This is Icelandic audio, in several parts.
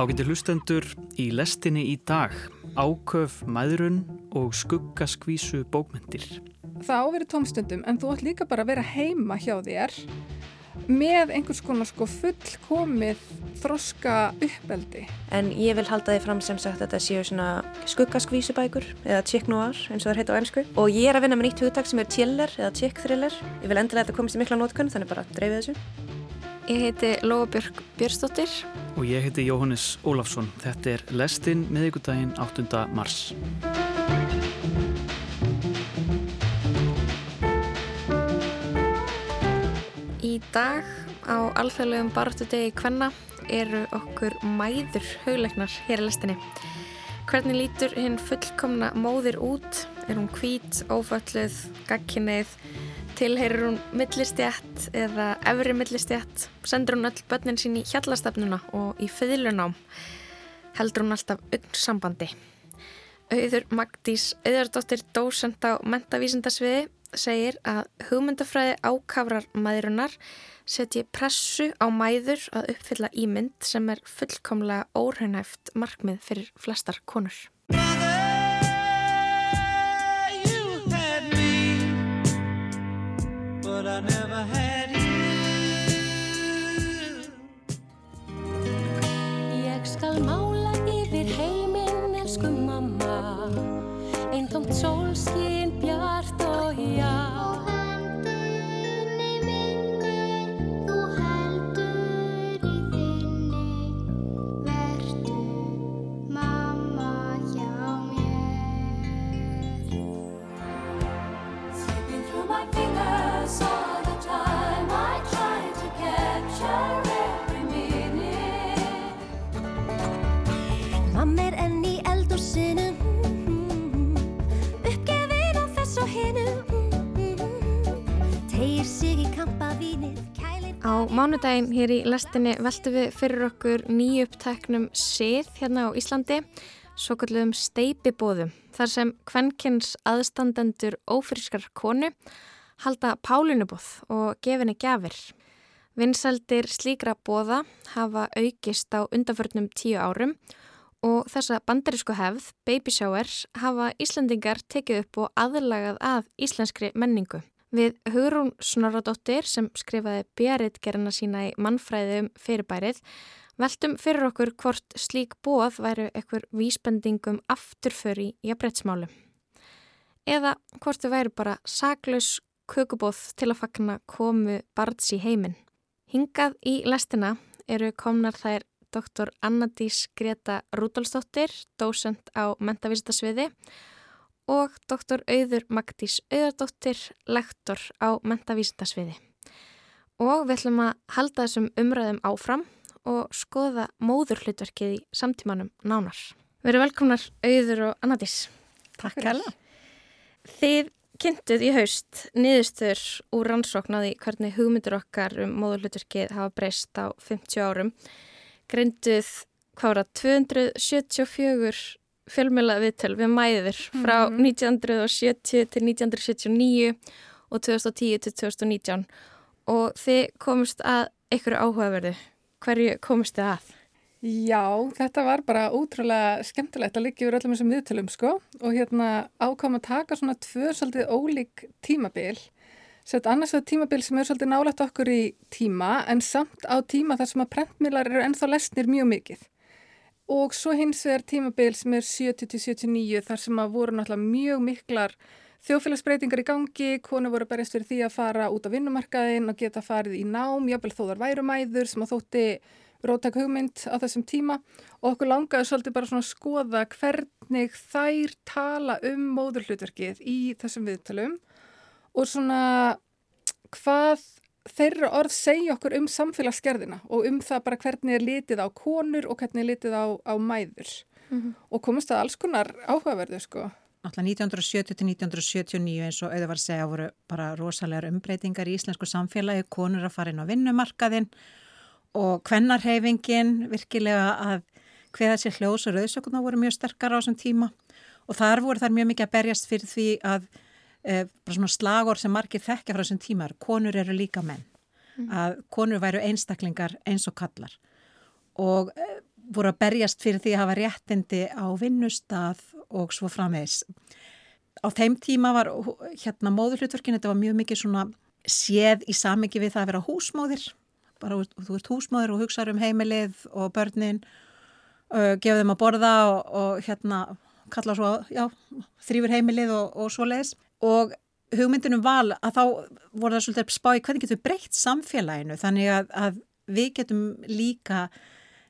Ágættir hlustendur í lestinni í dag, áköf, maðurun og skuggaskvísu bókmyndir. Það áveri tómstundum en þú ætti líka bara að vera heima hjá þér með einhvers konar sko fullkomið þroska uppeldi. En ég vil halda því fram sem sagt að þetta séu svona skuggaskvísubækur eða chick noir eins og það heit á ennsku og ég er að vinna með nýtt hugtak sem er chiller eða chick thriller. Ég vil endilega að þetta komist í mikla nótkunn þannig bara dreifið þessu. Ég heiti Lóabjörg Björnsdóttir. Og ég heiti Jóhannes Ólafsson. Þetta er Lestin miðugudaginn 8. mars. Í dag á alþjóðlegum baráttu degi Kvenna eru okkur mæður haugleiknar hér í lestinni. Hvernig lítur hinn fullkomna móðir út? Er hún hvít, ófölluð, gagkinnið? Tilheyrir hún millistjætt eða efri millistjætt? Sendur hún öll börnin sín í hjallastafnuna og í föðlunám? Heldur hún alltaf unn sambandi? Auður Magdís Auðardóttir dósend á mentavísindasviði segir að hugmyndafræði ákavrar maðurinnar setji pressu á mæður að uppfylla ímynd sem er fullkomlega óhreinæft markmið fyrir flestar konur. Ég skal mála yfir heiminn, elsku mamma. Eintómt sólskinn, bjart Mánudaginn hér í lestinni veltum við fyrir okkur nýjuppteknum sið hérna á Íslandi, svo kallum steipibóðum, þar sem kvenkins aðstandendur ófrískar konu halda pálunubóð og gefinni gjafir. Vinsaldir slíkra bóða hafa aukist á undanförnum tíu árum og þessa bandarísku hefð, baby showers, hafa Íslandingar tekið upp og aðlagað að íslenskri menningu. Við Hugrún Snorradóttir sem skrifaði bjaritgerina sína í mannfræði um fyrirbærið veltum fyrir okkur hvort slík bóð væru ekkur vísbendingum afturför í jafnbrettsmálum. Eða hvort þau væru bara saklaus kökubóð til að fagna komu barns í heiminn. Hingað í lestina eru komnar þær Dr. Annadís Greta Rúdolsdóttir, dósend á mentavístasviði og Dr. Auður Magdís Auðardóttir, lektor á mentavísindasviði. Og við ætlum að halda þessum umræðum áfram og skoða móðurhlutverkið í samtímanum nánar. Við erum velkomnar Auður og Annadís. Takk hella. Þið kynntuð í haust niðurstur úr rannsóknaði hvernig hugmyndur okkar um móðurhlutverkið hafa breyst á 50 árum. Greinduð hvað var það 274 fjölmjöla viðtöl við mæðir frá 1970 til 1979 og 2010 til 2019 og þið komist að einhverju áhugaverðu. Hverju komist þið að? Já, þetta var bara útrúlega skemmtilegt að liggja yfir öllum þessum viðtölum sko og hérna ákvæm að taka svona tvö svolítið ólík tímabil. Sett annars vegar tímabil sem er svolítið nálægt okkur í tíma en samt á tíma þar sem að prentmiðlar eru ennþá lesnir mjög mikið. Og svo hins vegar tímabil sem er 70-79 þar sem að voru náttúrulega mjög miklar þjóðfélagsbreytingar í gangi, konu voru berjast fyrir því að fara út á vinnumarkaðin og geta farið í nám, jábel þó þar værumæður sem að þótti rótak hugmynd á þessum tíma. Og okkur langaði svolítið bara svona að skoða hvernig þær tala um móðurhlutverkið í þessum viðtalum og svona hvað þeirra orð segja okkur um samfélagsgerðina og um það bara hvernig er litið á konur og hvernig er litið á, á mæður. Og komast að alls konar áhugaverðu sko. Náttúrulega 1970 til 1979 eins og auðvitað var að segja voru bara rosalegar umbreytingar í íslensku samfélagi, konur að fara inn á vinnumarkaðinn og kvennarheyfingin virkilega að hveða sér hljós og rauðsökuna voru mjög sterkar á þessum tíma. Og þar voru þær mjög mikið að berjast fyrir því að e, svona slagor sem margir þekkja frá þessum tímar, konur eru líka menn, að konur væru einstaklingar eins og kallar og e, voru að berjast fyrir því að hafa réttindi á vinnustaf og svo framvegs. Á þeim tíma var hérna móðurhlutverkin, þetta var mjög mikið svona séð í samingi við það að vera húsmóðir. Bara þú ert húsmóðir og hugsaður um heimilið og börnin, uh, gefið þeim að borða og, og hérna kalla svo, já, þrýfur heimilið og, og svo leiðis. Og hugmyndunum val að þá voru það svolítið spáði hvernig getur breytt samfélaginu þannig að, að við getum líka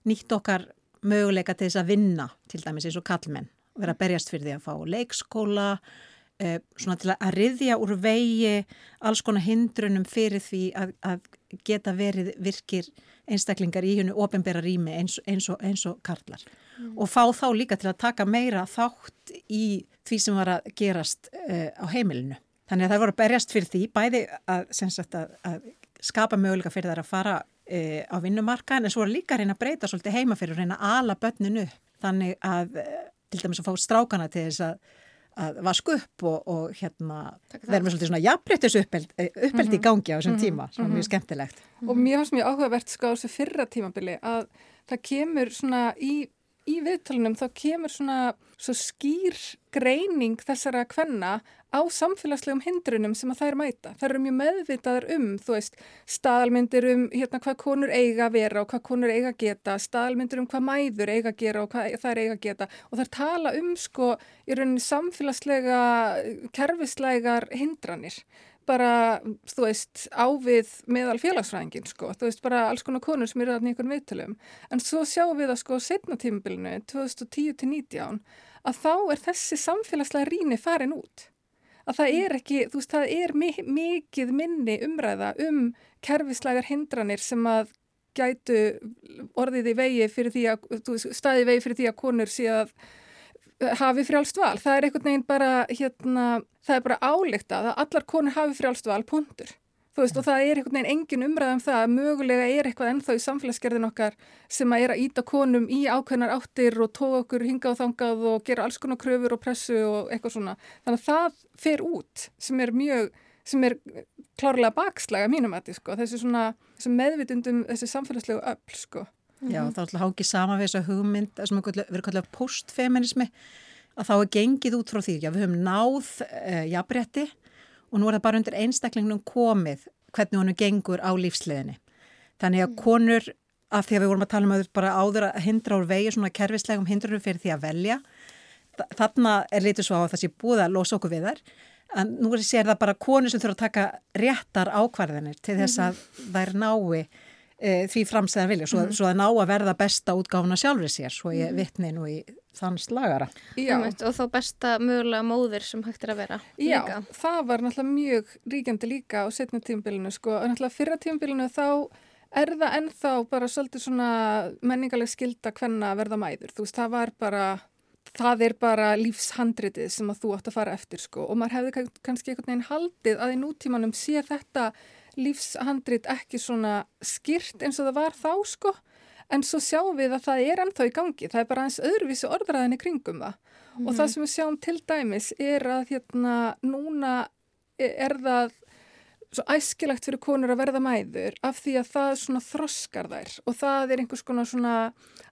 nýtt okkar möguleika til þess að vinna til dæmis eins og kallmenn vera að berjast fyrir því að fá leikskóla eh, svona til að riðja úr vegi alls konar hindrunum fyrir því að, að geta verið virkir einstaklingar í hennu ofinbera rými eins, eins, og, eins og karlar mm. og fá þá líka til að taka meira þátt í því sem var að gerast eh, á heimilinu. Þannig að það voru að berjast fyrir því bæði að, sagt, að, að skapa möguleika fyrir þær að fara e, á vinnumarka en svo líka að reyna að breyta svolítið heima fyrir að reyna að ala börninu þannig að e, til dæmis að fá strákana til þess að, að vasku upp og, og hérna verður með svolítið svona jafnbryttis uppeld, uppeldi mm -hmm. í gangi á þessum mm -hmm. tíma sem er mjög skemmtilegt. Og mér finnst mjög áhugavert sko á þessu fyrra tímabili að það kemur svona í í viðtalunum þá kemur svona skýr greining þessara kvenna á samfélagslegum hindrunum sem að þær mæta. Það eru mjög meðvitaðar um, þú veist, staðalmyndir um hérna hvað konur eiga að vera og hvað konur eiga að geta, staðalmyndir um hvað mæður eiga að gera og hvað þær eiga að geta og þær tala um sko í rauninni samfélagslega kerfislegar hindranir bara, þú veist, ávið meðal félagsfræðingin, sko, þú veist, bara alls konar konur sem eru að nýjum viðtölum. En svo sjáum við að, sko, setna tímabilinu, 2010-19, að þá er þessi samfélagslega ríni farin út. Að það er ekki, þú veist, það er mi mikið minni umræða um kerfislegar hindranir sem að gætu orðið í vegi fyrir því að, þú veist, staði vegi fyrir því að konur sé að hafi frjálst val. Það er einhvern veginn bara, hérna, það er bara álíkt að allar konur hafi frjálst val, puntur. Þú veist, og það er einhvern veginn engin umræðum það að mögulega er eitthvað ennþá í samfélagsgerðin okkar sem að er að íta konum í ákveðnar áttir og tóa okkur hingað og þangað og gera alls konar kröfur og pressu og eitthvað svona. Þannig að það fer út sem er mjög, sem er klárlega bakslæga mínum að því, sko. Þessi svona, þessi meðvitundum, þessi samfélagslegu öll, sko. Já, þá ætla að háki sama við þessa hugmynd sem verður kallað postfeminismi að þá er gengið út frá því já, við höfum náð uh, jafnrétti og nú er það bara undir einstaklingnum komið hvernig honum gengur á lífsliðinni. Þannig að konur, af því að við vorum að tala um að bara áður að hindra úr vegi svona kerfislegum hindrurum fyrir því að velja þarna er litið svo á að það sé búið að losa okkur við þar en nú er það bara konur sem þurfa að taka réttar ákvarðinir til þess að þær nái e, því framstæðan vilja, svo, mm. svo að ná að verða besta útgáfuna sjálfur sér, svo ég mhm. vittni nú í þann slagara. Já. Og þá besta mögulega móðir sem hægt er að vera Já, líka. það var náttúrulega mjög ríkjandi líka á setna tímbilinu, sko, og náttúrulega fyrra tímbilinu þá er það ennþá bara svolítið svona menningaleg skilda hvenna verða mæður, þú veist, það var bara það er bara lífshandritið sem að þú átt að fara eftir, sko, og maður hefði kannski einhvern veginn haldið að í nútímanum sé þetta lífshandrit ekki svona skýrt eins og það var þá sko en svo sjáum við að það er ennþá í gangi það er bara eins öðruvísi orðræðinni kringum það mm. og það mhm. sem við sjáum til dæmis er að hérna núna er það svo æskilagt fyrir konur að verða mæður af því að það svona þroskar þær og það er einhvers konar svona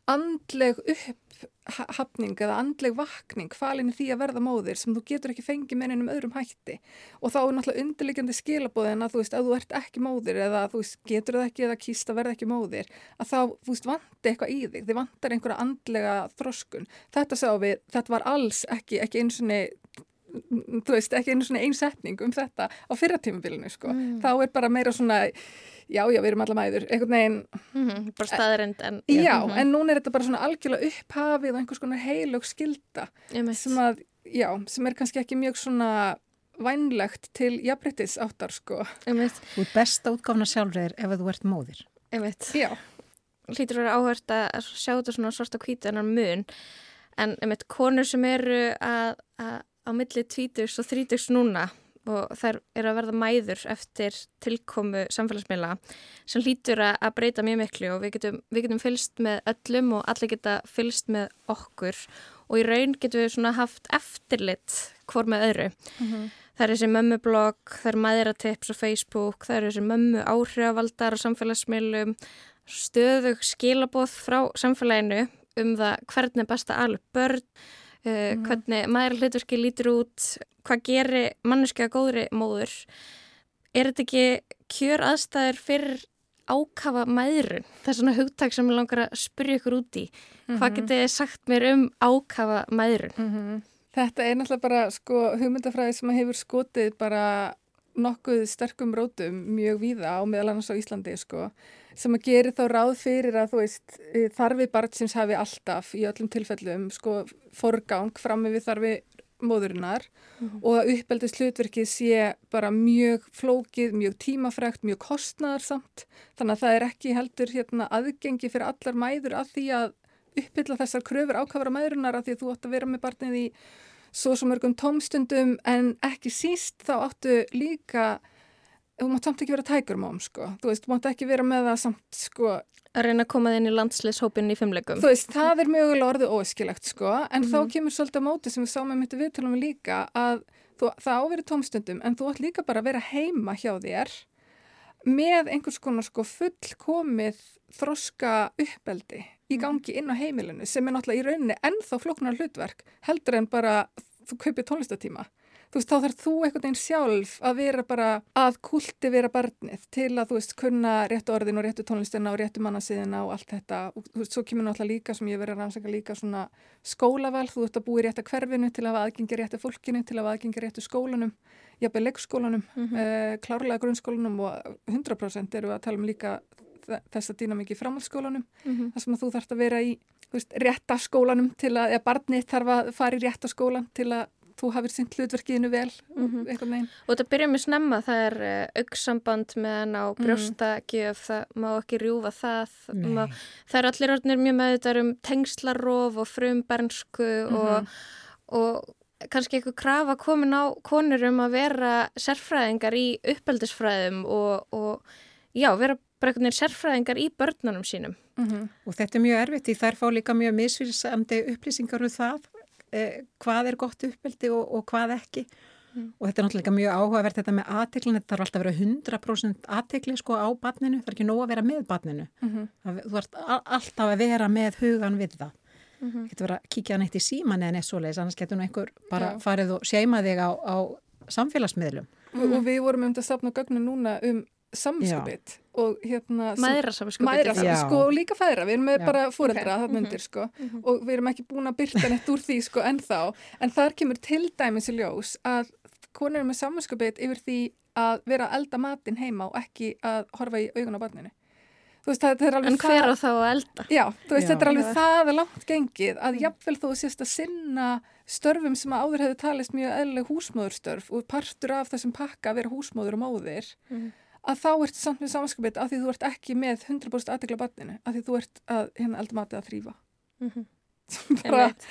andleg upphafning eða andleg vakning falin í því að verða móðir sem þú getur ekki fengið með einum öðrum hætti. Og þá er náttúrulega undirlegjandi skilabóðin að þú veist, að þú ert ekki móðir eða þú veist, getur það ekki eða kýst að verða ekki móðir að þá, þú veist, vanti eitthvað í þig. Þið vantar einhverja andlega þroskun. Þetta sá við, þetta var alls ekki, ekki eins og þú veist, ekki einu svona einsetning um þetta á fyrratímabilinu, sko. Mm. Þá er bara meira svona, já, já, við erum alla mæður, einhvern veginn... Mm -hmm, bara staðarind, en... Já, já mm -hmm. en núna er þetta bara svona algjörlega upphafið og einhvers konar heilög skilda sem að, já, sem er kannski ekki mjög svona vænlegt til jafnbryttis áttar, sko. Þú er besta útgáfna sjálfur ef þú ert móðir. Já. Hlýtur að vera áhört að sjá þetta svona svarta á mun, en einmitt konur sem eru að, að á milli tvítugs og þrítugs núna og þær eru að verða mæður eftir tilkomu samfélagsmiðla sem hlýtur að breyta mjög miklu og við getum, við getum fylst með öllum og allir geta fylst með okkur og í raun getum við svona haft eftirlit hvort með öðru. Mm -hmm. Það er þessi mömmublogg, það er maðuratips á Facebook, það er þessi mömmu áhrifavaldar á samfélagsmiðlum, stöðug skilaboð frá samfélaginu um það hvernig er best að alveg börn, uh, hvernig maður hlutverki lítur út, hvað gerir manneskja góðri móður. Er þetta ekki kjör aðstæður fyrir ákafa mæðrun? Það er svona hugtak sem ég langar að spyrja ykkur út í. Hvað getið þið sagt mér um ákafa mæðrun? Þetta er náttúrulega bara sko hugmyndafræði sem hefur skotið bara nokkuð sterkum rótum mjög víða á meðal annars á Íslandi sko sem að gera þá ráð fyrir að þú veist eh, þarfi barnsins hafi alltaf í öllum tilfellum sko forgang fram með þarfi móðurinnar og að uppeldis hlutverkið sé bara mjög flókið, mjög tímafrækt, mjög kostnæðarsamt þannig að það er ekki heldur hérna aðgengi fyrir allar mæður að því að uppfylla þessar kröfur ákafara mæðurinnar að því að þú átt að vera með barnið í svo svo mörgum tómstundum. En ekki síst þá áttu líka þú mátt samt ekki vera tækur móm sko. Þú veist, þú mátt ekki vera með það samt sko. Að reyna að koma þinn í landsliðshópin í fimmlegum. þú veist, það er mögulega orðið óeskilegt sko. En þá kemur svolítið á móti sem við sáum með mitt viðtalum líka að þú, það áveri tómstundum en þú átt líka bara að vera heima hjá þér með einhvers konar sko fullkomið þroska uppeldi í gangi inn á heimilinu sem er náttúrulega í rauninni ennþá flóknar hlutverk heldur en bara þú kaupir tónlistatíma. Þú veist, þá þarf þú einhvern veginn sjálf að vera bara að kulti vera barnið til að þú veist, kunna réttu orðin og réttu tónlistina og réttu mannasiðina og allt þetta. Og þú veist, svo kemur náttúrulega líka sem ég verið að rannsaka líka svona skólaval, þú ert að búi rétt að hverfinu til að hafa aðgengi réttu fólkinu, til að aðgengi réttu skólanum, jafnveg leikskólanum, mm klárlega grunnskólanum og 100% eru að tala um líka þe- þessa dýnamiki í framhaldsskólanum. Þar sem að þú þarfst að vera í veist, rétta skólanum til að, eða barnið þarf að fara í rétta skólan til að þú hafið sint hlutverkiðinu vel einhvern veginn. Og þetta byrjar með snemma, það er uh, auksamband með hann á brjóstakjöf, það má ekki rjúfa það. Má, það er allir orðinir mjög meðutar um tengslarof og frumbernsku og, og kannski eitthvað krafa komin á konur um að vera sérfræðingar í uppeldisfræðum og, og já, vera bara einhvern veginn sérfræðingar í börnunum sínum. Og þetta er mjög erfitt í þær fá líka mjög misfyrsandi upplýsingar um það eh, hvað er gott uppeldi og, og hvað ekki. Og þetta er náttúrulega mjög áhugavert þetta með aðteklin, þetta þarf alltaf að vera 100% aðtekli sko á barninu, það er ekki nóg að vera með barninu. Það, þú ert alltaf að vera með hugan við það. Mm -hmm. Getur verið að kíkja neitt í síman eða neitt svoleiðis, annars getur nú einhver bara Já. farið og seima þig á, á samfélagsmiðlum. Og, og við vorum um þetta að stafna gögnu núna um samskupið og hérna Mæðra samskupið. sko og líka fæðra, við erum með Já. bara fóreldra okay. þarna undir sko og við erum ekki búin að byrta neitt úr því sko ennþá en þar kemur til dæmis í ljós að konur eru með samskupið yfir því að vera að elda matinn heima og ekki að horfa í augun á barninu þú veist er En hver á þá að elda? Já, þú veist, Já. þetta er alveg það langt gengið að jafnvel þú sést að sinna störfum sem að áður hefur talist mjög eðlileg húsmóðurstörf og partur af þessum pakka að vera húsmóður og móðir að þá ertu samt með samanskapið að því þú ert ekki með 100% aðtegla barninu að því þú ert að hérna elda matið að þrýfa bara, Einmitt.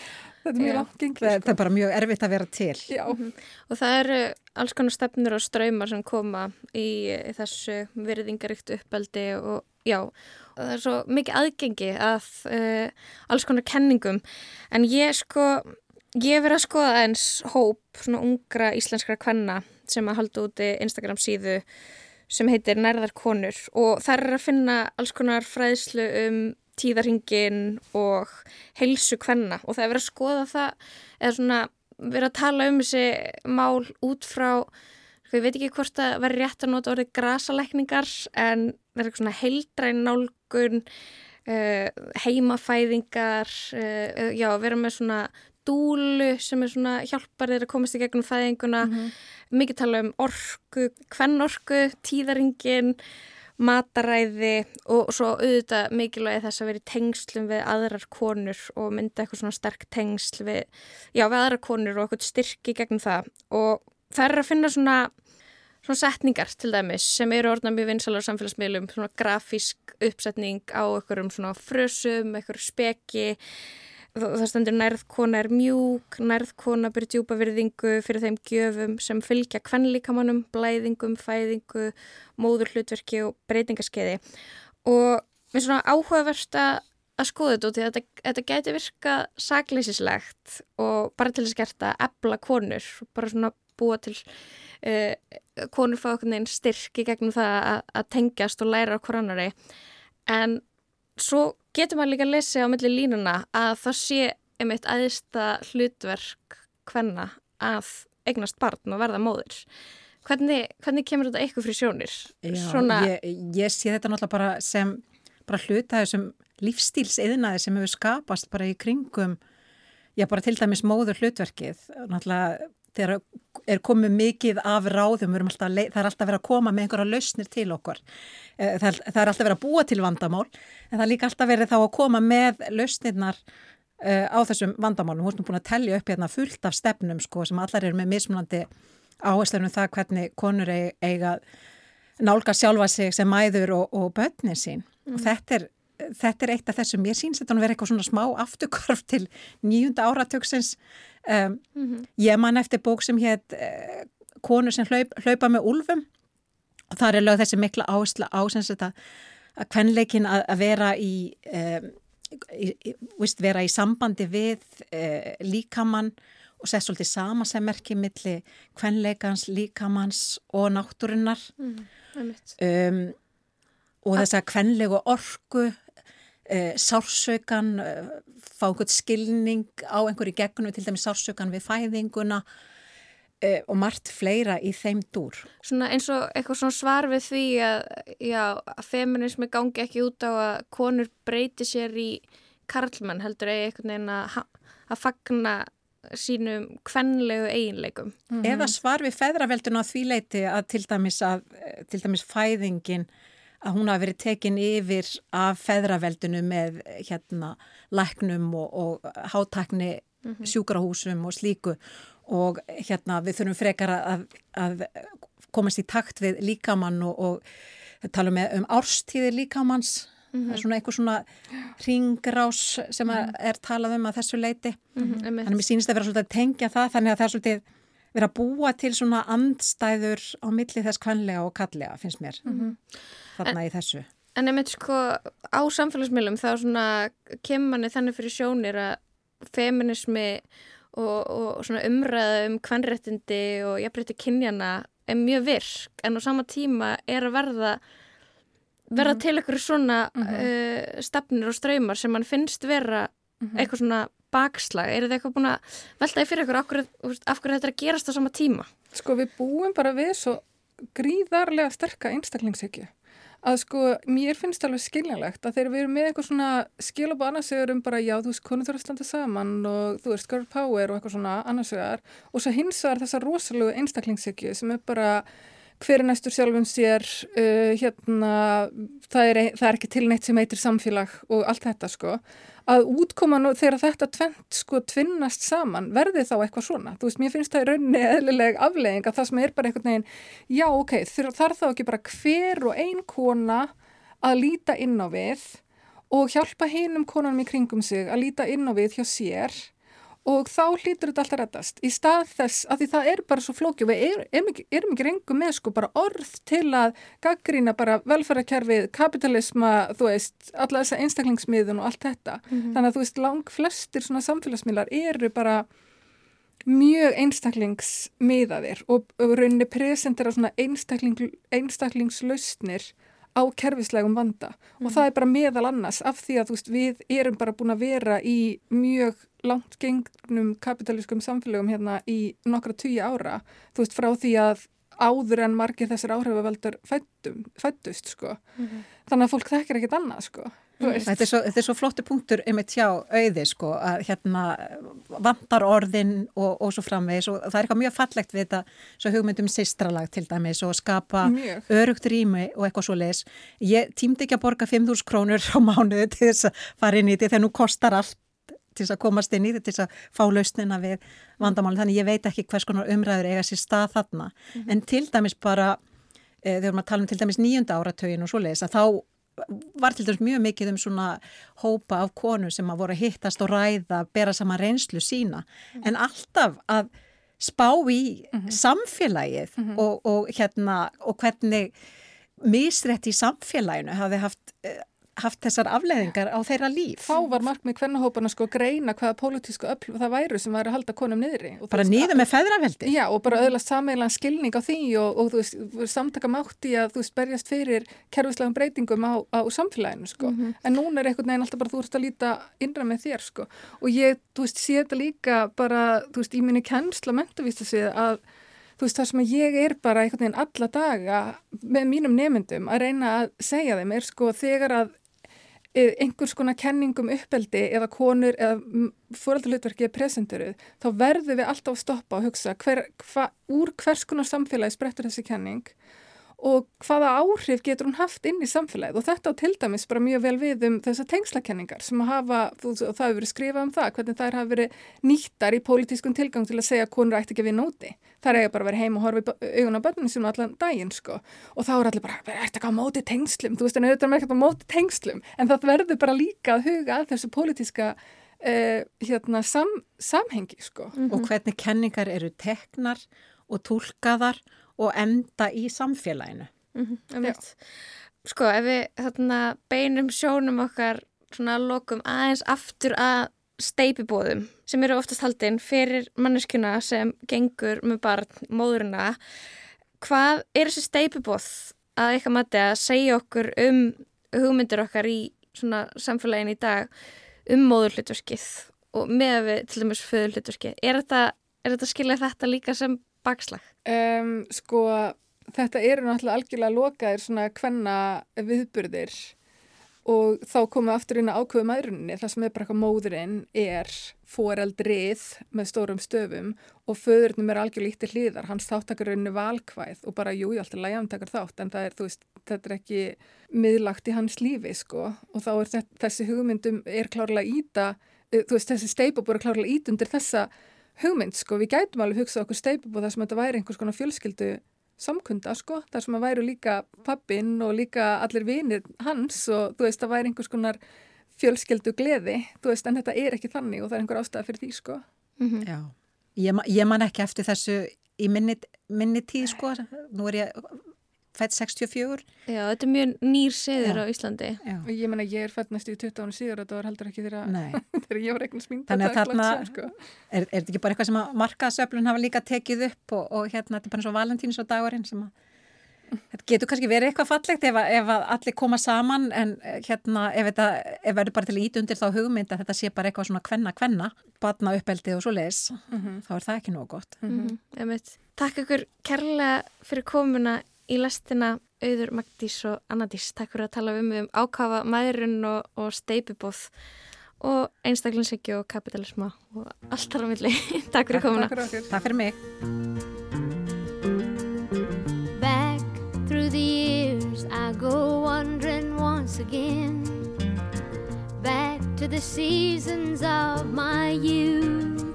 þetta er mjög Já. langt gengið Það, það sko. er bara mjög erfitt að vera til. Já, Og það eru alls konar stefnur og ströymar sem koma í, í þessu virðingaríkt uppeldi og já, og það er svo mikið aðgengi að uh, alls konar kenningum. En ég sko, ég hef verið að skoða eins hóp svona ungra íslenskra kvenna sem að halda úti Instagram síðu sem heitir Nærðar konur. Og það er að finna alls konar fræðslu um tíðarhingin og heilsu kvenna. Og það er verið að skoða það eða svona verið að tala um þessi mál út frá sko, ég veit ekki hvort það verið rétt að nota orðið grasalækningar en það er eitthvað svona heildræn nálgun uh, heimafæðingar uh, já, vera með svona dúlu sem er svona hjálpar þeir að komast í gegnum fæðinguna. Mikið tala um orku, kvennorku tíðaringin mataræði og svo auðvitað mikilvægi þess að vera í tengslum við aðrar konur og mynda eitthvað svona sterk tengsl við, já, við aðrar konur og eitthvað styrki gegn það. Og það er að finna svona svona setningar til dæmis sem eru orðna mjög vinsalar á samfélagsmiðlum, svona grafísk uppsetning á einhverjum svona frösum, einhverjum speki það stendur nærðkona er mjúk, nærðkona byrja djúpa virðingu fyrir þeim gjöfum sem fylgja kvennlíkamannum, blæðingum, fæðingu, móðurhlutverki og breytingaskeiði. Og mér er svona áhugaverst að skoða þetta út því að þetta, gæti virka sakleysislegt og bara til þess að ebla konur bara svona búa til uh, konur fá okkur neginn styrki gegnum það að, tengjast og læra á hvorannari en svo getur maður líka að lesa á milli línuna að það sé einmitt aðista hlutverk hvenna að eignast barn og verða móðir. Hvernig, hvernig kemur þetta eitthvað fyrir sjónir? Já, ég, ég sé þetta náttúrulega bara sem bara hluta þessum lífstílsiðnaði sem hefur skapast bara í kringum, já bara til dæmis móður hlutverkið, náttúrulega þegar er komið mikið af ráðum, alltaf, það er alltaf verið að koma með einhverja lausnir til okkur. Það er, það er alltaf verið að búa til vandamál, en það er líka alltaf verið þá að koma með lausnirnar uh, á þessum vandamálum. Hún er búin að tellja upp hérna fullt af stefnum sko, sem allar eru með mismunandi áherslunum það hvernig konur eiga nálga sjálfa sig sem mæður og, og börnir sín. Mm. Og þetta er, þetta er eitt af þessum, ég síns þetta að vera eitthvað svona smá afturkvarf til nýjunda áratöksins. Um, mm -hmm. Ég man eftir bók sem hétt uh, konur sem hlaup, hlaupa með úlfum. Og það er lögð þessi mikla áhersla á sem þetta að kvenleikin að, að vera í... Um, Í, í, vist, vera í sambandi við eh, líkamann og sett svolítið sama sem merkir milli kvenleikans, líkamanns og náttúrunnar. Mm, um, og þess að kvenlegu orgu eh, sársökan eh, fá einhvern skilning á einhverju gegnum, til dæmis sársökan við fæðinguna eh, og margt fleira í þeim dúr Svona eins og eitthvað svona svar við því að, já, að feminismi gangi ekki út á að konur breyti sér í karlmann heldur eða einhvern veginn að, að fagna sínum kvenlegu eiginleikum. Mm -hmm. Eða svar við feðravelduna á því leiti að til dæmis, að, til dæmis fæðingin að hún hafi verið tekin yfir af feðraveldinu með hérna læknum og, og hátakni mm -hmm. sjúkrahúsum og slíku og hérna við þurfum frekar að, að komast í takt við líkamann og, og tala um árstíðir líkamanns Mm -hmm. Það er svona eitthvað svona ringrás sem -hmm. er talað um að þessu leiti. Mm -hmm. Þannig að mér sínist að vera svolítið að tengja það þannig að það er svolítið vera að búa til svona andstæður á milli þess kvanlega og kallega finnst mér þarna en, í þessu. En ef sko á samfélagsmiðlum þá svona kemur manni þannig fyrir sjónir að feminismi og, og svona umræða um kvanréttindi og jafnrétti kynjana er mjög virk en á sama tíma er að verða verða mm -hmm. til eitthvað svona mm -hmm. uh, stefnir og ströymar sem mann finnst vera mm -hmm. eitthvað svona bakslag er þetta eitthvað búin að veltaði fyrir ykkur af hverju þetta er að gerast á sama tíma? Sko við búum bara við svo gríðarlega sterka einstaklingshyggju að sko mér finnst alveg skiljanlegt að þegar við erum með eitthvað svona skil og annarsegur um bara já þú veist konur þurfa að standa saman og þú veist girl power og eitthvað svona annarsegar og svo hins vegar þessa rosalega einstaklingshyggju sem er bara hver er næstur sjálfum sér, uh, hérna, það er, það er ekki tilneitt sem heitir samfélag og allt þetta sko, að útkoma nú þegar þetta tvent sko tvinnast saman, verði þá eitthvað svona, þú veist, mér finnst það í rauninni eðlileg aflegging að það sem er bara einhvern veginn, já ok, þarf þá ekki bara hver og ein kona að líta inn á við og hjálpa heinum konanum í kringum sig að líta inn á við hjá sér og þá hlýtur þetta alltaf rettast í stað þess að því það er bara svo flóki við erum, erum ekki, erum ekki reyngum með sko bara orð til að gaggrína bara velferðarkerfið, kapitalisma þú veist, alla þessa einstaklingsmiðun og allt þetta, mm -hmm. þannig að þú veist lang flestir svona samfélagsmiðlar eru bara mjög einstaklingsmiðaðir og, og rauninni presentera svona einstakling, einstaklingslausnir á kerfislegum vanda mm. og það er bara meðal annars af því að veist, við erum bara búin að vera í mjög langt gengnum kapitalískum samfélögum hérna í nokkra tíu ára, þú veist, frá því að áður en margir þessir áhrifaveldur fættust, sko. Mm -hmm. Þannig að fólk þekkir ekkert annað, sko. Þetta er, svo, þetta er svo flottu punktur um eitt hjá auði sko að hérna vantar orðin og, og svo framvegis og það er eitthvað mjög fallegt við þetta svo hugmyndum sýstralag til dæmis og skapa mjög. örugt rými og eitthvað svo leis. Ég tímdi ekki að borga 5.000 krónur á mánuðu til þess að fara inn í þetta þegar nú kostar allt til þess að komast inn í þetta til þess að fá lausnina við vandamálinn þannig ég veit ekki hvers konar umræður eiga sér stað þarna mm -hmm. en til dæmis bara e, þegar maður tala um til dæmis nýjunda áratögin og svo leis að þá var til dæmis mjög mikið um svona hópa af konu sem að voru að hittast og ræða, bera saman reynslu sína mm. en alltaf að spá í mm -hmm. samfélagið mm -hmm. og, og hérna og hvernig misrætt í samfélaginu hafi haft uh, haft þessar afleðingar á þeirra líf. Þá var markmið hvernahópana sko greina hvaða pólitísku öll það væru sem væri að halda konum niðri. Og Bara niður með feðraveldi. Já, og bara öðlast sameilan skilning á því og, og þú veist, samtaka mátti að þú veist, berjast fyrir kerfislegum breytingum á, á samfélaginu, sko. En núna er einhvern veginn alltaf bara þú ert að líta innra með þér, sko. Og ég, þú veist, sé þetta líka bara, þú veist, í minni kennsla mentavísta sig að þú veist, það sem að ég er bara einhvern veginn alla daga með mínum nemyndum að reyna að segja þeim er sko þegar að einhvers konar kenningum uppeldi eða konur eða fóröldalutverki er presenturuð, þá verðum við alltaf að stoppa og hugsa hver, hva, úr hvers konar samfélagi sprettur þessi kenning og hvaða áhrif getur hún haft inn í samfélagið? Og þetta á til dæmis bara mjög vel við um þessar tengslakenningar sem að hafa, þú, og það hefur verið skrifað um það, hvernig þær hafa verið nýttar í pólitískun tilgang til að segja að konur ætti ekki að vinna úti. Það er bara að vera heim og horfa í augun á börnunum sínum allan daginn sko. Og þá er allir bara, verður ætti ekki á móti tengslum, þú veist en auðvitað er ekki á móti tengslum. En það verður bara líka að huga að þessu pólitíska uh, hérna, sam, samhengi sko. Og hvernig kenningar eru teknar og tólkaðar og enda í samfélaginu. um Sko, ef við þarna, beinum sjónum okkar svona lokum aðeins aftur að steipibóðum sem eru oftast haldinn fyrir manneskjuna sem gengur með barn, móðurina hvað er þessi steipibóð að eitthvað mati að segja okkur um hugmyndir okkar í svona samfélagin í dag um móðurhlutverkið og með við til dæmis föðurhlutverkið? Er þetta, er þetta skilja þetta líka sem bakslag? Um, sko, þetta eru náttúrulega algjörlega lokaðir svona hvenna viðburðir og þá komum við aftur inn að ákveðu maðurinni það sem er bara eitthvað móðurinn er foreldrið með stórum stöfum og föðurnum er algjörlega ítti hlýðar hans þáttakarunni valkvæð og bara jú, ég alltaf lægja hann takar þátt en það er, þú veist, þetta er ekki miðlagt í hans lífi, sko og þá er þetta, þessi hugmyndum er klárlega íta, þú veist, þessi steipabúr er klárlega ít undir þessa hugmynd, sko, við gætum alveg hugsað okkur steipabúr þar sem þetta væri einhvers konar fjölskyldu samkunda sko, þar sem að væru líka pappin og líka allir vinir hans og þú veist, það væri einhvers konar fjölskyldu gleði, þú veist, en þetta er ekki þannig og það er einhver ástæða fyrir því sko. Já, ég, ma- ég man ekki eftir þessu í minni, minni tíð sko, nú er ég fætt 64. Já, þetta er mjög nýr siður á Íslandi. Já. Og ég menna, ég er fætt næstu í 20 ára síður og þetta var heldur ekki þegar, ég var eignast mín Þannig að þarna- sko. er, er þetta ekki bara eitthvað sem að markaðsöflun hafa líka tekið upp og, og hérna, þetta er bara eins og valentíns og dagurinn sem að Þetta getur kannski verið eitthvað fallegt ef, að, ef að allir koma saman en eh, hérna ef þetta ef verður bara til að ít undir þá hugmynd að þetta sé bara eitthvað svona kvenna kvenna, batna uppeldi og svo leis, þá er það ekki nógu gott. Mm -hmm. Takk ykkur kærlega fyrir komuna í lestina Auður Magdís og Annadís. Takk fyrir að tala um um ákafa maðurinn og, og steipibóð og einstaklingsegju og kapitalisma og allt þar á milli. Takk fyrir komuna. Takk fyrir okkur. Takk fyrir mig. Back through the years, I go wandering once again. Back to the seasons of my youth.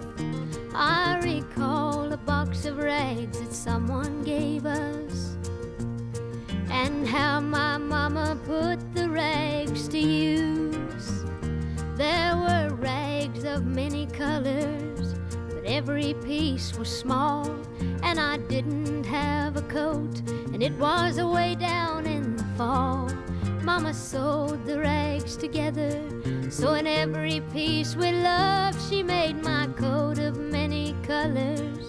I recall a box of rags that someone gave us. And how my mama put the rags to use. There were rags of many colors, but every piece was small. And I didn't have a coat, and it was away down in the fall. Mama sewed the rags together, so in every piece with love, she made my coat of many colors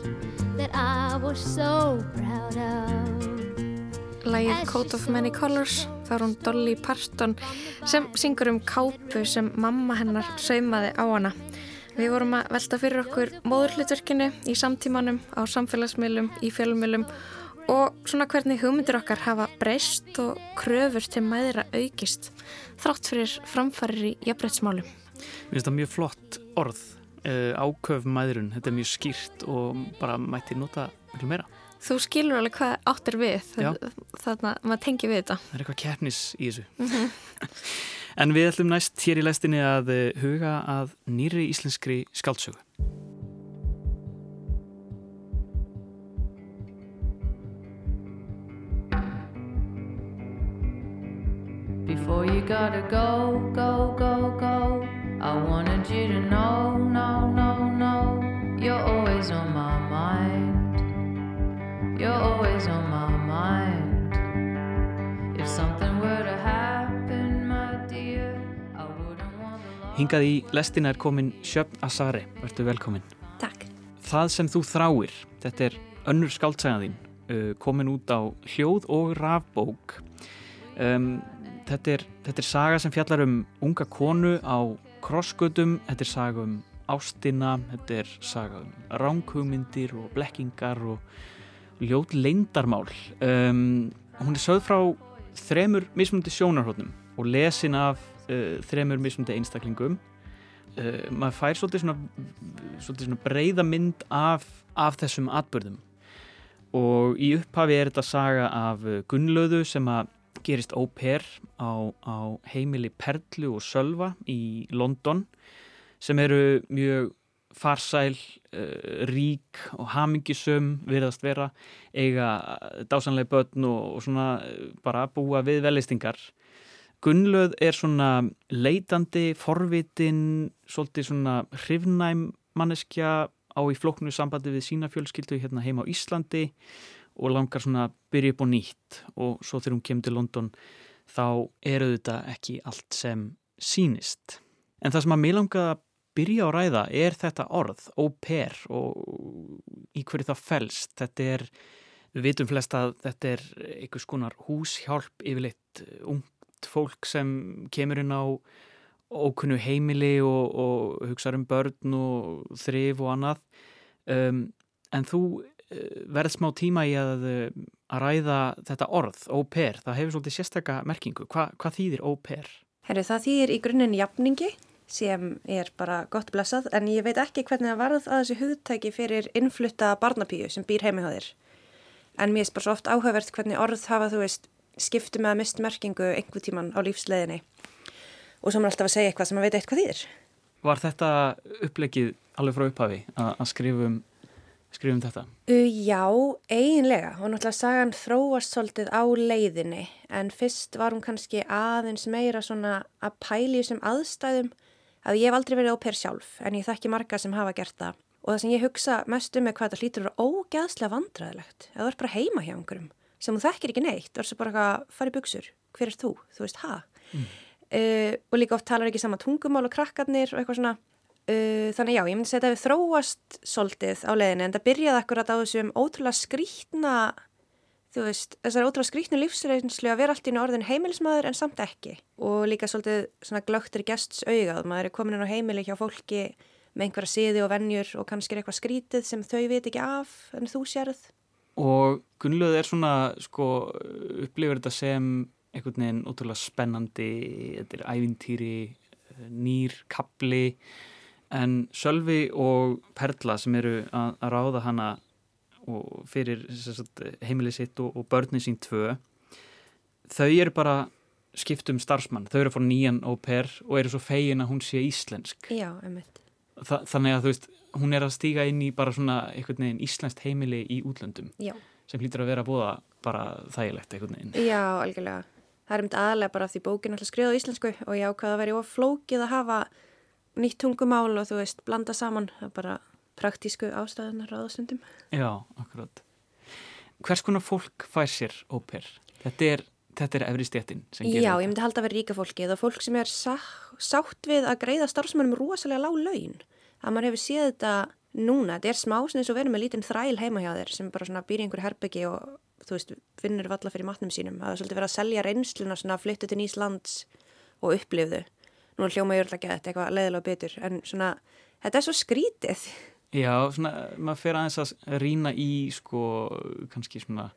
that I was so proud of. Lægið Coat of Many Colors, þá er hún Dolly Parton sem syngur um kápu sem mamma hennar saumaði á hana. Við vorum að velta fyrir okkur móðurhlutverkinu í samtímanum, á samfélagsmiðlum, í fjölumilum og svona hvernig hugmyndir okkar hafa breyst og kröfur til mæðra aukist þrátt fyrir framfarir í jafnbrettsmálum. Mér finnst það mjög flott orð, uh, áköf maðurinn, þetta er mjög skýrt og bara mætti nota miklu meira. Þú skilur alveg hvað áttir við, þannig að maður tengi við þetta. Það er eitthvað keppnis í þessu. en við ætlum næst hér í lestinni að eh, huga að nýri íslenskri skáldsögu. Before you gotta go, go, go, go. I wanted you to know, no, no, no. You're always on my mind. You're always on my mind. If something were to happen, my dear. Hingað í lestina er komin Sjöfn Asari, verður velkomin. Takk. Það sem þú þráir, þetta er önnur skáldsæðin, uh, komin út á hljóð og rafbók. Um, þetta, er, þetta er saga sem fjallar um unga konu á krossgötum, þetta er saga um ástina, þetta er saga um ránkugmyndir og blekkingar og ljóð leindarmál. Um, hún er sögð frá þremur mismundi sjónarhóttnum og lesin af uh, þremur mismundi einstaklingum uh, maður fær svolítið svona, svolítið svona breyða mynd af, af þessum atbyrðum og í upphafi er þetta saga af uh, Gunnlauðu sem að gerist pair á, á heimili Perlu og Sölva í London sem eru mjög farsæl, uh, rík og hamingisum virðast vera eiga dásanlega börn og, og svona uh, bara búa við velistingar Gunnlauð er svona leitandi, forvitin, svolítið svona hrifnæm manneskja á í flóknu sambandi við sína fjölskyldu hérna heima á Íslandi og langar svona að byrja upp á nýtt og svo þegar hún kemur til London þá eru þetta ekki allt sem sínist. En það sem að mér langar að byrja á ræða er þetta orð, pair og í hverju það fælst. Þetta er, við vitum flest að þetta er einhvers konar húshjálp yfirleitt ung fólk sem kemur inn á ókunnu heimili og, og hugsa um börn og þrif og annað um, en þú uh, verð smá tíma í að, að ræða þetta orð, pair það hefur svolítið sérstakka merkingu Hva, hvað þýðir pair? Herru, það þýðir í grunninn jafningi sem er bara gott blessað en ég veit ekki hvernig það varð að þessi hugtæki fyrir innflutta barnapíu sem býr heimi á þér. En mér er bara svo oft áhugavert hvernig orð hafa þú veist skiptu með að mist merkingu einhver tíman á lífsleðinni og svo maður alltaf að segja eitthvað sem maður veit eitthvað þýðir. Var þetta upplegið alveg frá upphafi að skrifum, skrifum þetta? Uh, já, eiginlega. Og náttúrulega sagan þróast svolítið á leiðinni. En fyrst var hún kannski aðeins meira svona að pæli þessum aðstæðum að ég hef aldrei verið óper sjálf en ég þekki marga sem hafa gert það. Og það sem ég hugsa mest um er hvað þetta hlýtur að vera ógeðslega vandræðilegt eða það er bara heima hjá einhverjum sem þú þekkir ekki neitt, þú ert svo bara að fara í buksur, hver er þú, þú veist, ha? Mm. Uh, og líka oft talar ekki sama tungumál og krakkarnir og eitthvað svona, uh, þannig já, ég myndi segja að það hefur þróast soldið á leðinu en það byrjaði akkurat á þessum ótrúlega skrítna, þú veist, þessar ótrúlega skrítnu lífsreynslu að vera allt í orðin heimilismæður en samt ekki. Og líka svolítið svona glögtir gests augað, maður er komin inn á heimili hjá fólki með einhverja siði og vennjur og kannski er eitthvað skrítið sem þau veit ekki af en þú sérð. Og Gunnlauð er svona sko upplifur þetta sem einhvern veginn ótrúlega spennandi þetta er ævintýri nýr kapli en Sölvi og Perla sem eru að ráða hana fyrir heimilið sitt og, og börnin sín tvö þau eru bara skiptum starfsmann, þau eru að fóra nýjan au pair og eru svo fegin að hún sé íslensk Já, einmitt Þa, Þannig að þú veist hún er að stíga inn í bara svona einhvern veginn íslenskt heimili í útlöndum Já. sem hlýtur að vera að búa bara þægilegt einhvern veginn. Já, algjörlega. Það er um þetta aðlega bara því bókin alltaf skriða á íslensku og ég ákvaða að vera oflókið að hafa nýtt tungumál og þú veist blanda saman, það bara praktísku ástæðunar ráðastundum. Já, akkurát. Hvers konar fólk fær sér óper? Þetta er, þetta er efri stéttin sem gerir Já, þetta. ég myndi halda að vera ríka fólkið og fólk sem er sá, sátt við að greiða starfsmannum rosalega lág laun að maður hefur séð þetta núna, þetta er smá sem þess að vera með lítinn þræl heima hjá þér sem bara býr í einhverju herbyggi og þú veist, finnur valla fyrir matnum sínum að það er svolítið verið að selja reynsluna svona að flyttu til Íslands og upplifðu nú hljóma jörglega gett eitthvað leðilega betur en svona, þetta er svo skrítið Já, svona, maður fer aðeins að rýna í sko, kannski svona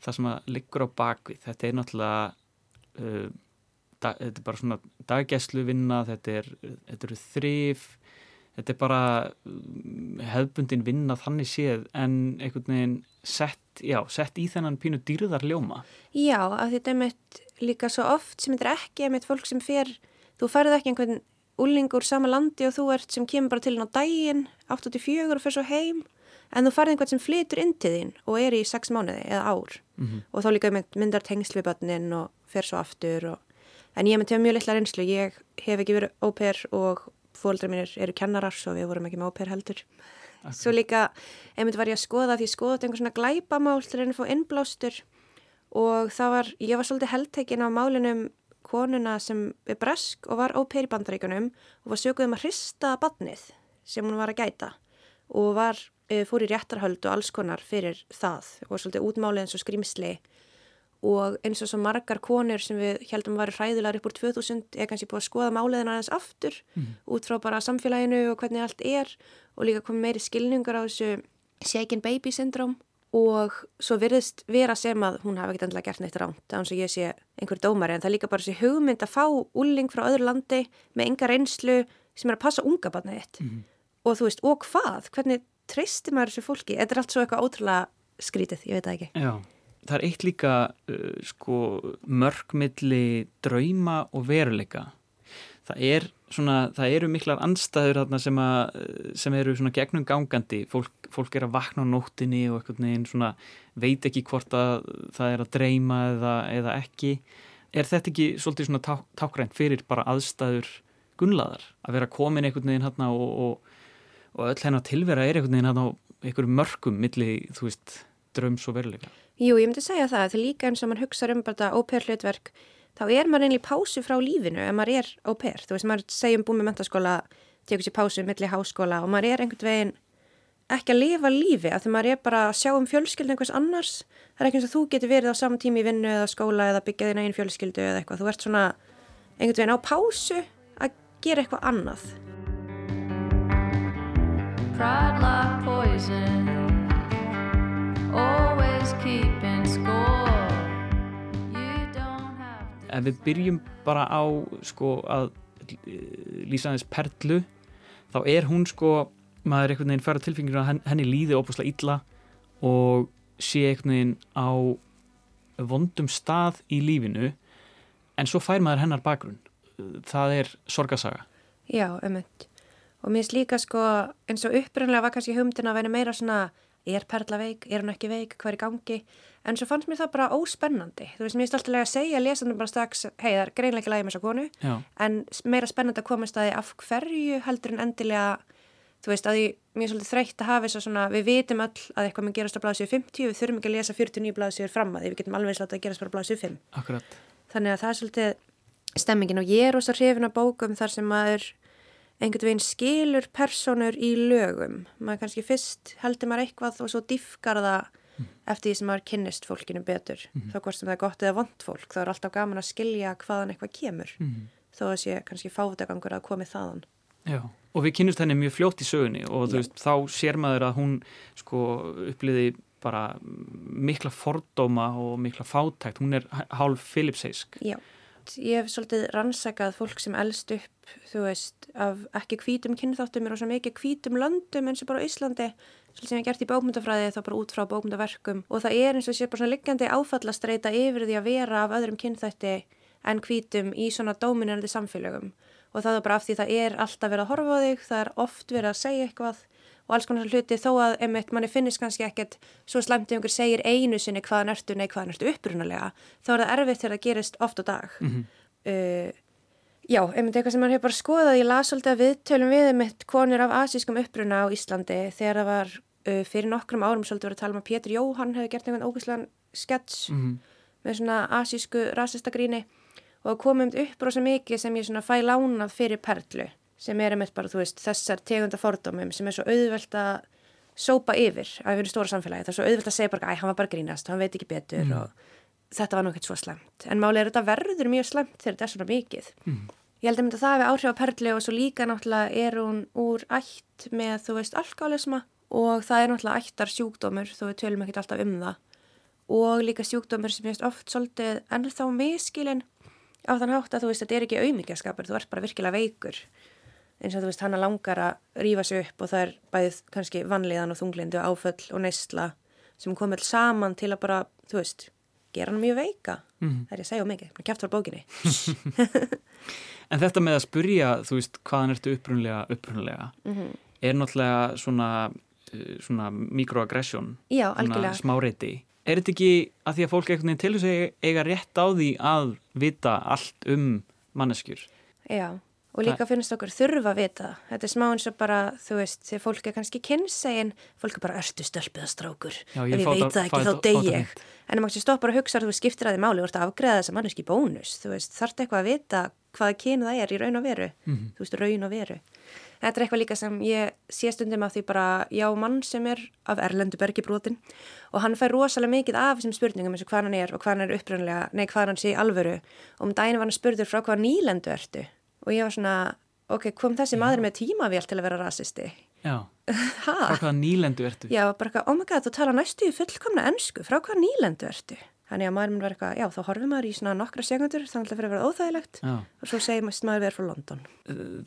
það sem að liggur á bakvið þetta er náttúrulega uh, da, þetta er bara svona daggæslu vinna, þetta er, eru þrif þetta er bara mm, hefbundin vinna þannig séð en einhvern veginn sett, já, sett í þennan pínu dýrðar ljóma. Já, að þetta er meitt líka svo oft sem þetta er ekki meitt fólk sem fer, þú ferð ekki einhvern úlingur sama landi og þú ert sem kemur bara til henn á daginn 84 og fer svo heim en þú ferð einhvern sem flytur inn til þín og er í 6 mánuði eða ár. Mm -hmm. og þá líka myndar tengsl við börnin og fer svo aftur og... en ég myndi að mjög litla reynslu, ég hef ekki verið óper og fóldra mínir eru kennarar svo við vorum ekki með óper heldur. Okay. svo líka, einmitt var ég að skoða því ég skoðaði einhvern svona glæpamál til að fá innblástur. Og það var, ég var svolítið heldtekinn á málinum konuna sem er bresk og var óper í bandaríkunum og var sökuð um að hrista badnið sem hún var að gæta og var, uh, fór í réttarhöld og alls konar fyrir það og svolítið útmálið eins og skrýmsli og eins og svo margar konur sem við heldum að varu hræðilegar upp úr 2000 er kannski búið að skoða máliðina aðeins aftur Mhm. út frá bara samfélaginu og hvernig allt er og líka komið meiri skilningar á þessu shaken baby syndrome og svo virðist vera sem að hún hafi ekkert endilega gert neitt ránt án svo ég sé einhver dómari en það er líka bara þessi hugmynd að fá úling frá öðru landi með enga reynslu sem er að passa unga barnið þitt Mhm. og þú veist, og hvað? Hvernig treystir maður þessu fólki? Þetta er allt svo eitthvað ótrúlega skrítið, ég veit það ekki. Já, það er eitt líka uh, sko mörgmilli drauma og veruleika. Það, er svona, það eru miklar anstæður þarna sem, að, sem eru svona gegnum gangandi. Fólk, fólk er að vakna á nóttinni og eitthvað neginn svona veit ekki hvort að það er að dreyma eða, eða ekki. Er þetta ekki svolítið svona tá, tákrænt fyrir bara aðstæður gunnlaðar? Að vera komin einhvern veginn hérna og, og, og öll hennar tilvera er einhvern veginn hérna á einhverjum mörgum milli, þú veist, draums og veruleika. Jú, ég myndi segja það, þetta er líka eins og mann hugsa um bara þetta óper hlutverk, þá er maður einnig pásu frá lífinu ef maður er óper. Þú veist, maður segjum búið með mentaskóla, tekur sér pásu milli háskóla og maður er einhvern veginn ekki að lifa lífi, af því maður er bara að sjá um fjölskyldu einhvers annars. Það er ekki eins og þú getur verið á saman tími í vinnu eða skóla eða byggja þín einn fjölskyldu eða eitthvað. Þú ert svona einhvern veginn á pásu að gera eitthvað annað. Pride like poison, always keeping score. You don't have ef við byrjum bara á sko að eh, lýsa aðeins perlu þá er hún sko maður einhvern veginn færa tilfengir að henni, henni líði óbúslega illa og sé einhvern veginn á vondum stað í lífinu en svo fær maður hennar bakgrunn það er sorgasaga Já, umhund. Og mér finnst líka sko eins og upprunlega var kannski humdina að vera meira svona er Perla veik, er hún ekki veik, hvað er í gangi? En svo fannst mér það bara óspennandi. Þú veist, mér finnst alltaf lega að segja lesandum bara strax hei, það er greinlega ekki lægi með þessa konu. Já. en meira spennandi að komast að því af hverju heldur en endilega þú veist, að því mér er svolítið þreytt að hafa þess að svona, við vitum öll að eitthvað mun gerast á blaðsíðu 50, við þurfum ekki að lesa 49 blaðsíður fram að því, við getum alveg látað að gerast bara blaðsíðu 5 akkurat. Þannig að það er svolítið stemmingin og ég er rosa hrifin af bókum þar sem maður einhvern veginn skilur personur í lögum. Maður kannski fyrst heldur maður eitthvað og svo diffkar það eftir því sem maður kynnist fólkinu betur. Þá hvort sem það er gott eða vond fólk þá er alltaf gaman að skilja hvaðan eitthvað kemur. Mhm. þó að sé kannski fátagangur að komið þaðan. Já. og við kynnumst henni mjög fljótt í sögunni og veist, þá sér maður að hún sko uppliði bara mikla fordóma og mikla fátækt, hún er hálf Philipseisk Já, ég hef svolítið rannsakað fólk sem elst upp, þú veist, af ekki hvítum kynþáttum er svo mikið hvítum löndum eins og bara Íslandi, svolítið sem ég gert í bókmyndafræði þá bara út frá bókmyndaverkum og það er eins og sé bara svona liggjandi áfallastreita yfir því að vera af öðrum kynþætti en hvítum í svona dóminandi samfélögum. Og það er bara af því það er alltaf verið að horfa á þig, það er oft verið að segja eitthvað og alls konar hluti þó að einmitt manni finnist kannski ekkert svo slæmt ef einhver segir einu sinni hvaðan ertu, nei hvaðan ertu upprunalega þá er það erfitt þegar það gerist oft á dag Mhm. uh, Já, einmitt eitthvað sem maður hefur bara skoðað ég las að viðtölum við einmitt konur af asískum uppruna á Íslandi þegar það var uh, fyrir nokkrum árum svolítið verið að tala um að Pétur Jóhann hefði gert einhvern ógæslegan skets Mhm. með svona asísku rasista gríni og komum upp rosa mikið sem ég svona fæ lánað fyrir perlu sem er einmitt bara, þú veist, þessar tegunda fordómum sem er svo auðvelt að sópa yfir að við erum stóra samfélagi. Það er svo auðvelt að segja bara, æ, hann var bara grínast, hann veit ekki betur Mm. og þetta var ekkert svo slemt. En máli er þetta verður mjög slemt þegar þetta er svona mikið. Mm. Ég held að það hefði áhrif á perlu og svo líka náttúrulega er hún úr ætt með, þú veist, alkoholisma og það er náttúrulega ættar sjúkdómur þó við tölum ekkert alltaf um það og líka sjúkdómur sem ég oft svolítið ennþá miskilinn á þann hátt að þú veist, þetta er ekki auðmyggjaskapur, þú ert bara virkilega veikur eins og þú veist, hana langar að rífa sig upp og það er bæðið kannski vanliðan og þunglindu og áföll og neysla sem komið saman til að bara, þú veist, gera hann mjög veika. Mhm. Það er ég að segja of mikið, kæft frá bókinni. En þetta með að spurja, þú veist, hvaðan ertu upprunlega, upprunlega, Mhm. er náttúrulega svona, uh, svona algjörlega. smáreiti. Er þetta ekki að því að fólk veginn til þess að eiga rétt á því að vita allt um manneskjur? Já, og líka finnst okkur þurfa að vita þetta er smá eins og bara, þú veist þegar fólk er kannski kynnsegin fólk er bara ertu stölpið að strákur? Já, ef ég veit það ekki þá þetta ég. en maður stoppar að hugsa þú skiptir að því máli, þú ert að afgreða þessa manneski bónus þú veist, þarf eitthvað að vita hvaða kyn það er í raun og veru. Mhm. þú veist, raun og veru. Þetta er eitthvað líka sem ég sé stundum að því bara já, mann sem er af erlendu bergibrótin og hann fær rosalega mikið af þessum spurningum eins og hvað hann er og hvað hann er upprunlega nei, hvað hann sé í alvöru. Og um daginn var hann spurður frá hvað nýlendu ertu og ég var svona, ok, kom þessi maður með tímavél til að vera rasisti Já, ha? frá hvaða nýlendu ertu? Já, bara eitthvað, oh my god, þú tala næstu í fullkomna ennsku, frá hvað nýlendu ertu? Þannig að maður minn var eitthvað, já, þá horfum maður í svona nokkra segundur, þannig að það fyrir að vera óþægilegt Já. og svo segir maður maður verið frá London.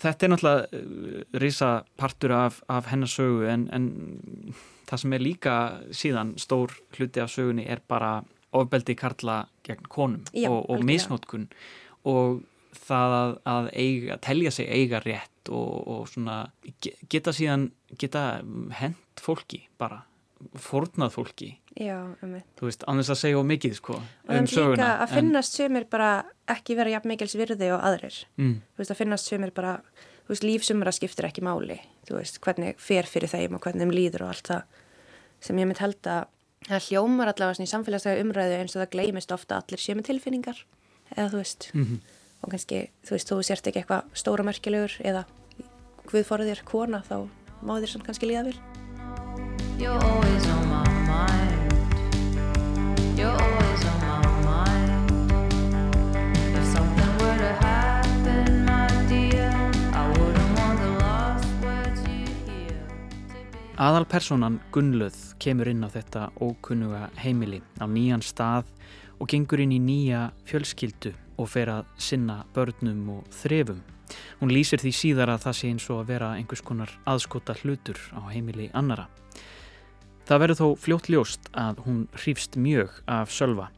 Þetta er náttúrulega risa partur af, af hennar sögu en, en það sem er líka síðan stór hluti af sögunni er bara ofbeldi karla gegn konum Já, og, og misnótkun og það að, að eiga, telja sig eiga rétt og, og svona ge- geta síðan, geta hent fólki bara, fórnað fólki Já, um mig. þú veist, annars að segja of mikið sko Og þeim líka að finnast sumir bara ekki vera jafn mikils virði og aðrir. mm, Þú veist, að finnast sumir bara, þú veist, lífsumra skiptir ekki máli. Þú veist, hvernig fer fyrir þeim og hvernig þeim líður og allt það sem ég mynd held að það hljómar allavega í samfélagslega umræðu eins og það gleymist ofta að allir með tilfinningar eða þú veist, mm og kannski, þú veist, þú sért ekki eitthvað stóra merkilegur eða Guð fóruð þér kona, þá má þér svona kannski líða vel. You're always on my mind. You're always on my mind. If something were to happen, my dear, I wouldn't want the last words you hear. Aðalpersonan Gunnlöð kemur inn á þetta ókunnuga heimili á nýjan stað og gengur inn í nýja fjölskyldu og fer að sinna börnum og þrefum. Hún lýsir því síðar að það sé eins og að vera einhvers konar aðskota hlutur á heimili annara. Það verður þó fljótt ljóst að hún hrífst mjög af Sölva.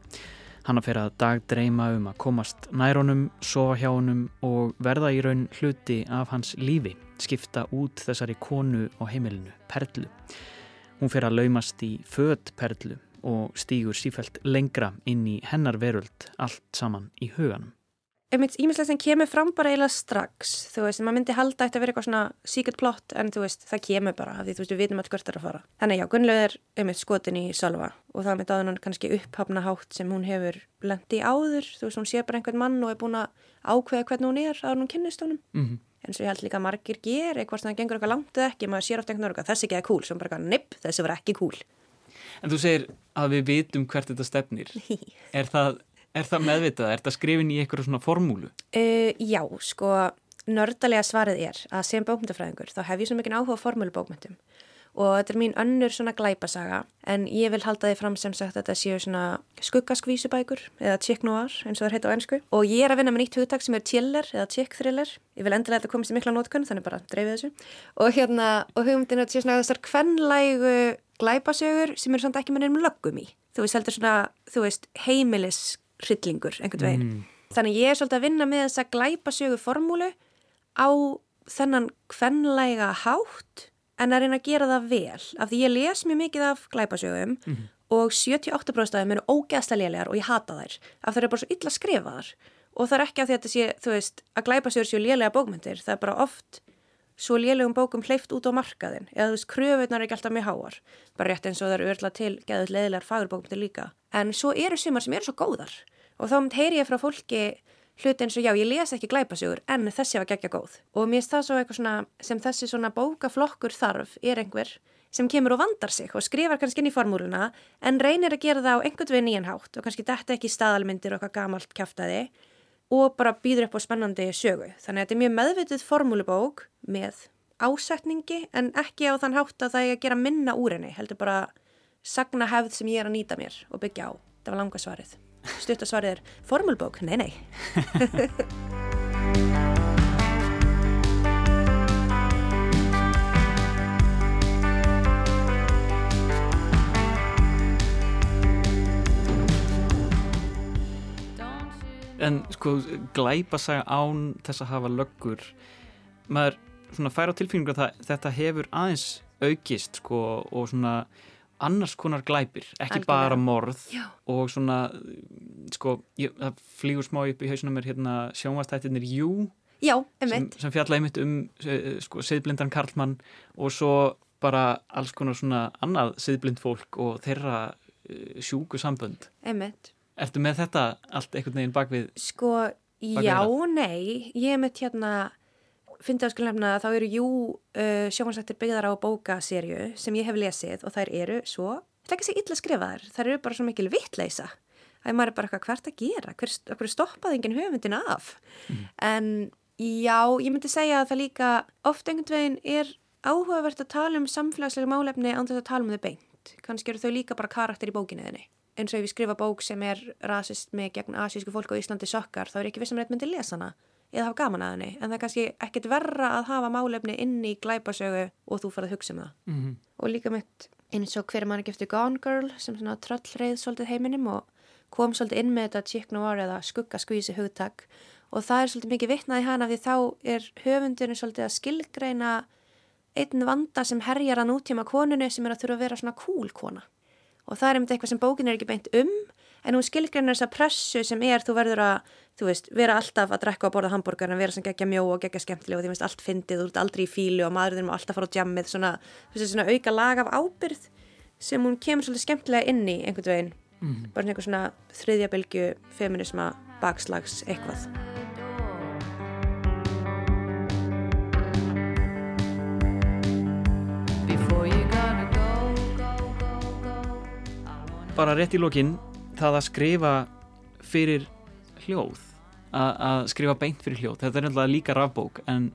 Hann að fer að dagdreima um að komast nærunum, sofa hjá honum og verða í raun hluti af hans lífi, skipta út þessari konu á heimilinu, Perlu. Hún fer að laumast í född Perlu og stígur sífælt lengra inn í hennar veröld allt saman í huganum. Ímislegt sem kemur fram bara eiginlega strax, þú veist, maður myndi halda ætti að vera eitthvað svona secret plot en þú veist, það kemur bara af því þú veist, við vitum að hvert er að fara. Þannig já, Gunnlaug er einmitt skotin í Sölva og það með dáðunan kannski upphafna hátt sem hún hefur lendi áður, þú veist, hún sé bara einhvern mann og er búin að ákveða hvernig hún er að hún kynnist honum. Mm -hmm. En svo ég held líka að margir ger, eitthvað sem það gengur eitthvað langt eða ekki, maður sér ofta einhvern veginn, þessi ekki er cool, sem bara, nipp, þessi var ekki cool. En þú segir að við vitum hvert þetta stefnir. Er það, er það meðvitað? Er það skrifin í eitthvað svona formúlu? Uh, já, sko, nördalega svarið er að sem bókmyndafræðingur þá hef ég svo mikið áhuga á formúlubókmyndum og þetta er mín önnur svona glæpasaga en ég vil halda því fram sem sagt að þetta séu svona skuggaskvísubækur eða noir eins og það heit á ennsku og ég er að vinna með nýtt hugtak sem er thriller eða chick thriller. Ég vil endilega að þetta komist í mikla nótkunn þannig bara dreifið þessu. Og hérna og hugmyndin er að séu svona þessar kvennlægu glæpasögur sem eru samt ekki með nefnum löggum í. Þú veist heldur svona, þú veist heimilis hryllingur einhvern veginn. Mm. Þannig ég er svolítið að vinna með þessa glæpasögu formúlu á þennan kvenlæga hátt en að reyna að gera það vel. Af því ég les mjög mikið af glæpasögum og 78% af þeim eru ógeðslega lélegar og ég hata þær. Af það eru bara svo illa skrifaðar. Og það er ekki af því að þetta sé, þú veist, að glæpasögur séu lélega bókmyndir. Það er bara oft svo lélegum bókum hleyft út á markaðin. Eða þú veist, kröfunar er ekki alltaf mjög háar. Bara rétt eins og það eru örla til geðut leðilegar fagurbókmyndir líka. En svo eru sumar sem eru svo góðar. Og þá heyri ég frá fólki hluti eins og já, ég les ekki glæpasugur en þessi var geggja góð. Og mér finnst það svo eitthvað svona sem þessi svona bókaflokkur þarf er einhver sem kemur og vandar sig og skrifar kannski inn í formúluna en reynir að gera það á einhvern veginn nýjan hátt og kannski detta ekki í staðalmyndir og eitthvað gamalt kæftæði og bara býður upp á spennandi sögu. Þannig að þetta er mjög meðvitið formúlubók með ásetningi en ekki á þann hátt að það er að gera minna úr henni, heldur bara sagna hefð sem ég er að nýta mér og byggja á. Það var langa svarið. Stuttasvarið er formúlbók, nei nei. En sko, glæpasaga án þess að hafa löggur maður svona fær á tilfinningu að það, þetta hefur aðeins aukist sko og svona annars konar glæpir, ekki Algjörlega. bara morð Já. og svona sko, ég, það flýgur smá upp í hausuna mér hérna sjónvastættirnir Jú Já, sem, sem fjalla einmitt um uh, sko, siðblindan karlmann og svo bara alls konar svona annað siðblind fólk og þeirra uh, sjúku sambönd. Emitt. Ertu með þetta allt einhvern veginn bak við? Sko, við já, það? nei, ég er með hérna, fyndi að skulle nefna að þá eru jú uh, sjófansættir byggðar á bókaserju sem ég hef lesið og þær eru svo, þetta er ekki að segja illa skrifaðar, þær eru bara svo mikil vittleisa. Það er maður er bara eitthvað hvert að gera, hver, hver stoppaði enginn höfundin af. En já, ég myndi segja að það líka oft einhvern veginn er áhugavert að tala um samfélagslega málefni án þess að tala um þau beint. Kannski eru þau líka bara karakter í bókinniðinni. Eins og ef ég skrifa bók sem er rasist með gegn asísku fólk á Íslandi sokkar, þá er ekki vissum að þetta myndi lesa hana eða hafa gaman að henni. En það er kannski ekkit verra að hafa málefni inn í glæpasögu og þú farið að hugsa um það. Mm -hmm. Og líka mitt eins og hver er mann ekki eftir Gone Girl sem svona tröllreið svolítið heiminum og kom svolítið inn með þetta chick noir eða skuggaskvísi hugtak og það er svolítið mikið vitnað í hana því þá er höfundurinn svolítið að skilgreina einn vanda sem herjar að nútíma konunu sem er að þurfa að vera svona cool kona og það er einmitt eitthvað sem bókin er ekki beint um en hún skilgreinar þessa pressu sem er þú verður að, þú veist, vera alltaf að drekka og borða hambúrgar en vera sem geggja mjó og geggja skemmtileg og því veist allt fyndið, þú ert aldrei í fílu og maðurinn má alltaf fara á djammið svona, þú veist, svona auka lag af ábyrð sem hún kemur svolítið skemmtilega inn í einhvern veginn. Bara svona eitthvað svona þriðja bylgju feminisma bakslags eitthvað. Bara rétt í lokin, það að skrifa fyrir hljóð, að, skrifa beint fyrir hljóð, þetta er náttúrulega líka rafbók en,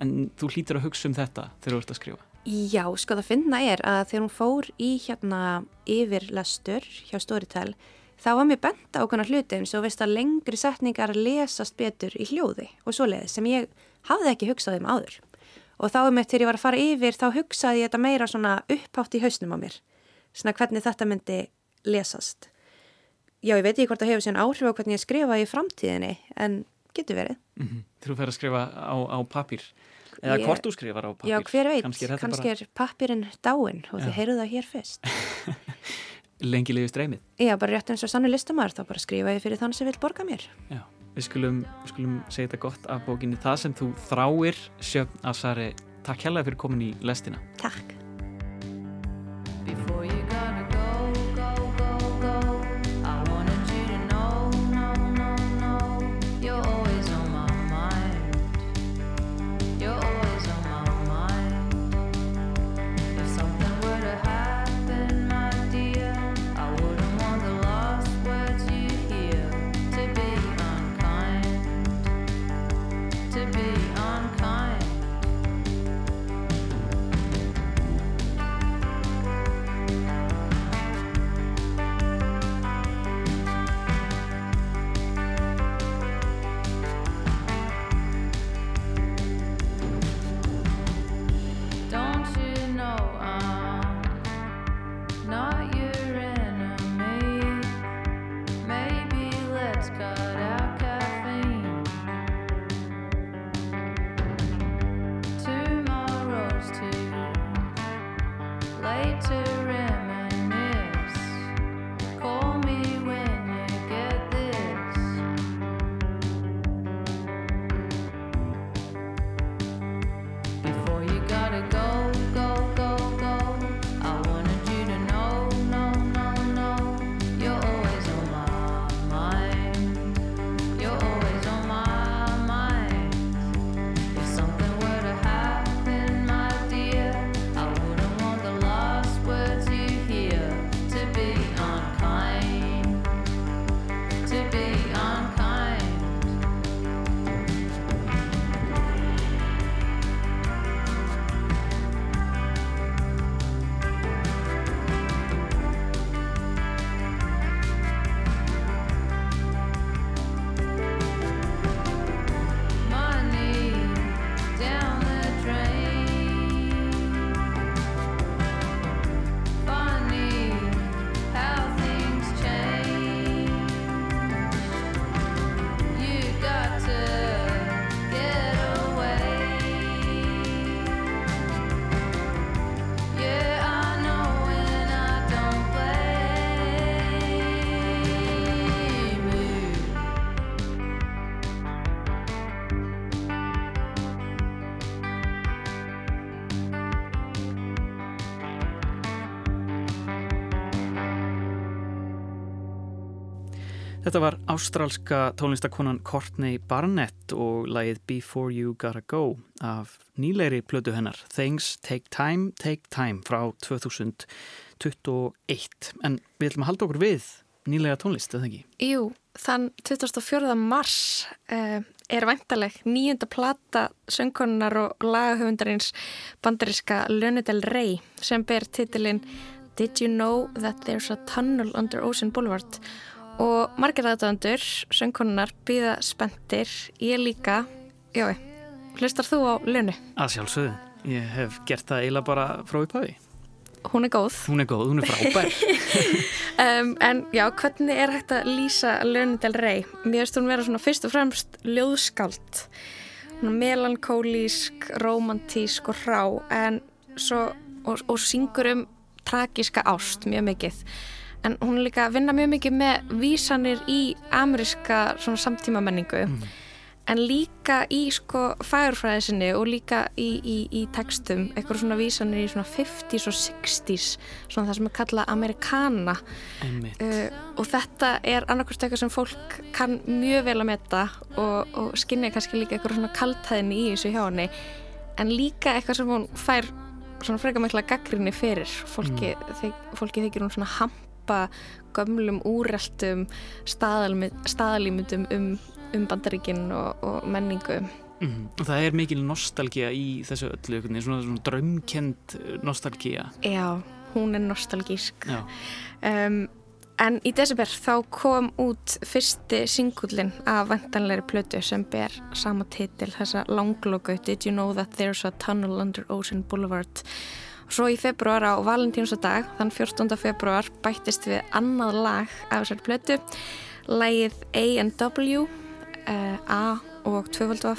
en þú hlýtur að hugsa um þetta þegar þú ert að skrifa. Já, sko það finna er að þegar hún fór í hérna yfirlestur hjá Storytel þá var mér bent á konar hluti eins og veist að lengri setningar lesast betur í hljóði og svoleiði sem ég hafði ekki hugsað um áður. Og þá um eitt þegar ég var að fara yfir þá hugsaði ég þetta meira svona upphátt í hausnum á mér. Svona hvernig þetta myndi lesast. Já, ég veit ekki hvort það hefur síðan áhrif á hvernig ég skrifa í framtíðinni en getur verið. Mm -hmm. Þú fer að skrifa á, á papír, eða Ég- hvort þú skrifar á papír. Já, hver veit, Kannski er kannski er pappirinn dáinn og Já. þið heyrðu það hér fyrst. bara lengi liði streymið. Já, bara rétt eins og sannu listamæður, þá bara skrifa ég fyrir þann sem vil borga mér. Já, við skulum, við skulum segja þetta gott af bókinni Það sem þú þráir, Sjöfn Asari. Takk hérlega fyrir komin í lestina. Takk. Ástrálska tónlistakonan Courtney Barnett og lagið Before You Gotta Go af nýleiri plödu hennar Things Take Time, Take Time frá 2021. En við ætlum að halda okkur við nýlega tónlist, eða ekki? Jú, þann 24. mars uh, er væntaleg nýjunda plata söngkonunar og lagahöfundarins bandariska Lönudel Rey sem ber titilinn Did you know that there's a tunnel under Ocean Boulevard? Og margir aðdöðandur, söngkonunar, býða spendir, ég líka, jói, hlustar þú á Lönu? Að sjálfsögðu, ég hef gert það eiginlega bara frá upphafi. Hún er góð. Hún er góð, hún er frábær. um, en já, hvernig er hægt að lýsa Lönu del Rey? Mér finnst hún vera svona fyrst og fremst ljóðskált, melankólísk, romantísk og hrá, en svo, og, og syngur um tragíska ást mjög mikið en hún er líka að vinna mjög mikið með vísanir í ameríska samtíma menningu mm. en líka í sko færfræðisinni og líka í, í, í textum, eitthvað svona vísanir í svona 50s og 60s svona það sem er kallað amerikana uh, og þetta er annarkvæmst eitthvað sem fólk kann mjög vel að metta og, og skinnja kannski líka eitthvað svona kaltæðinni í þessu hjá henni. En líka eitthvað sem hún fær svona freka mikla gaggrinni fyrir. Fólki, mm. þeg, fólki þykir hún svona hampa gömlum úreltum staðalímyndum um, um bandaríkinn og, og menningu mm. það er mikil nostálgía í þessu öllu, svona, svona drömkend nostálgía já, hún er nostálgísk um, En í desember þá kom út fyrsti singullin af vantanleiri plötu sem ber sama titil, þessa langlóku Did you know that there's a tunnel under Ocean Boulevard? Svo í februar á Valentínsadag, þann 14. februar, bættist við annað lag af þessari plötu, lagið A&W, uh, A og 2.2,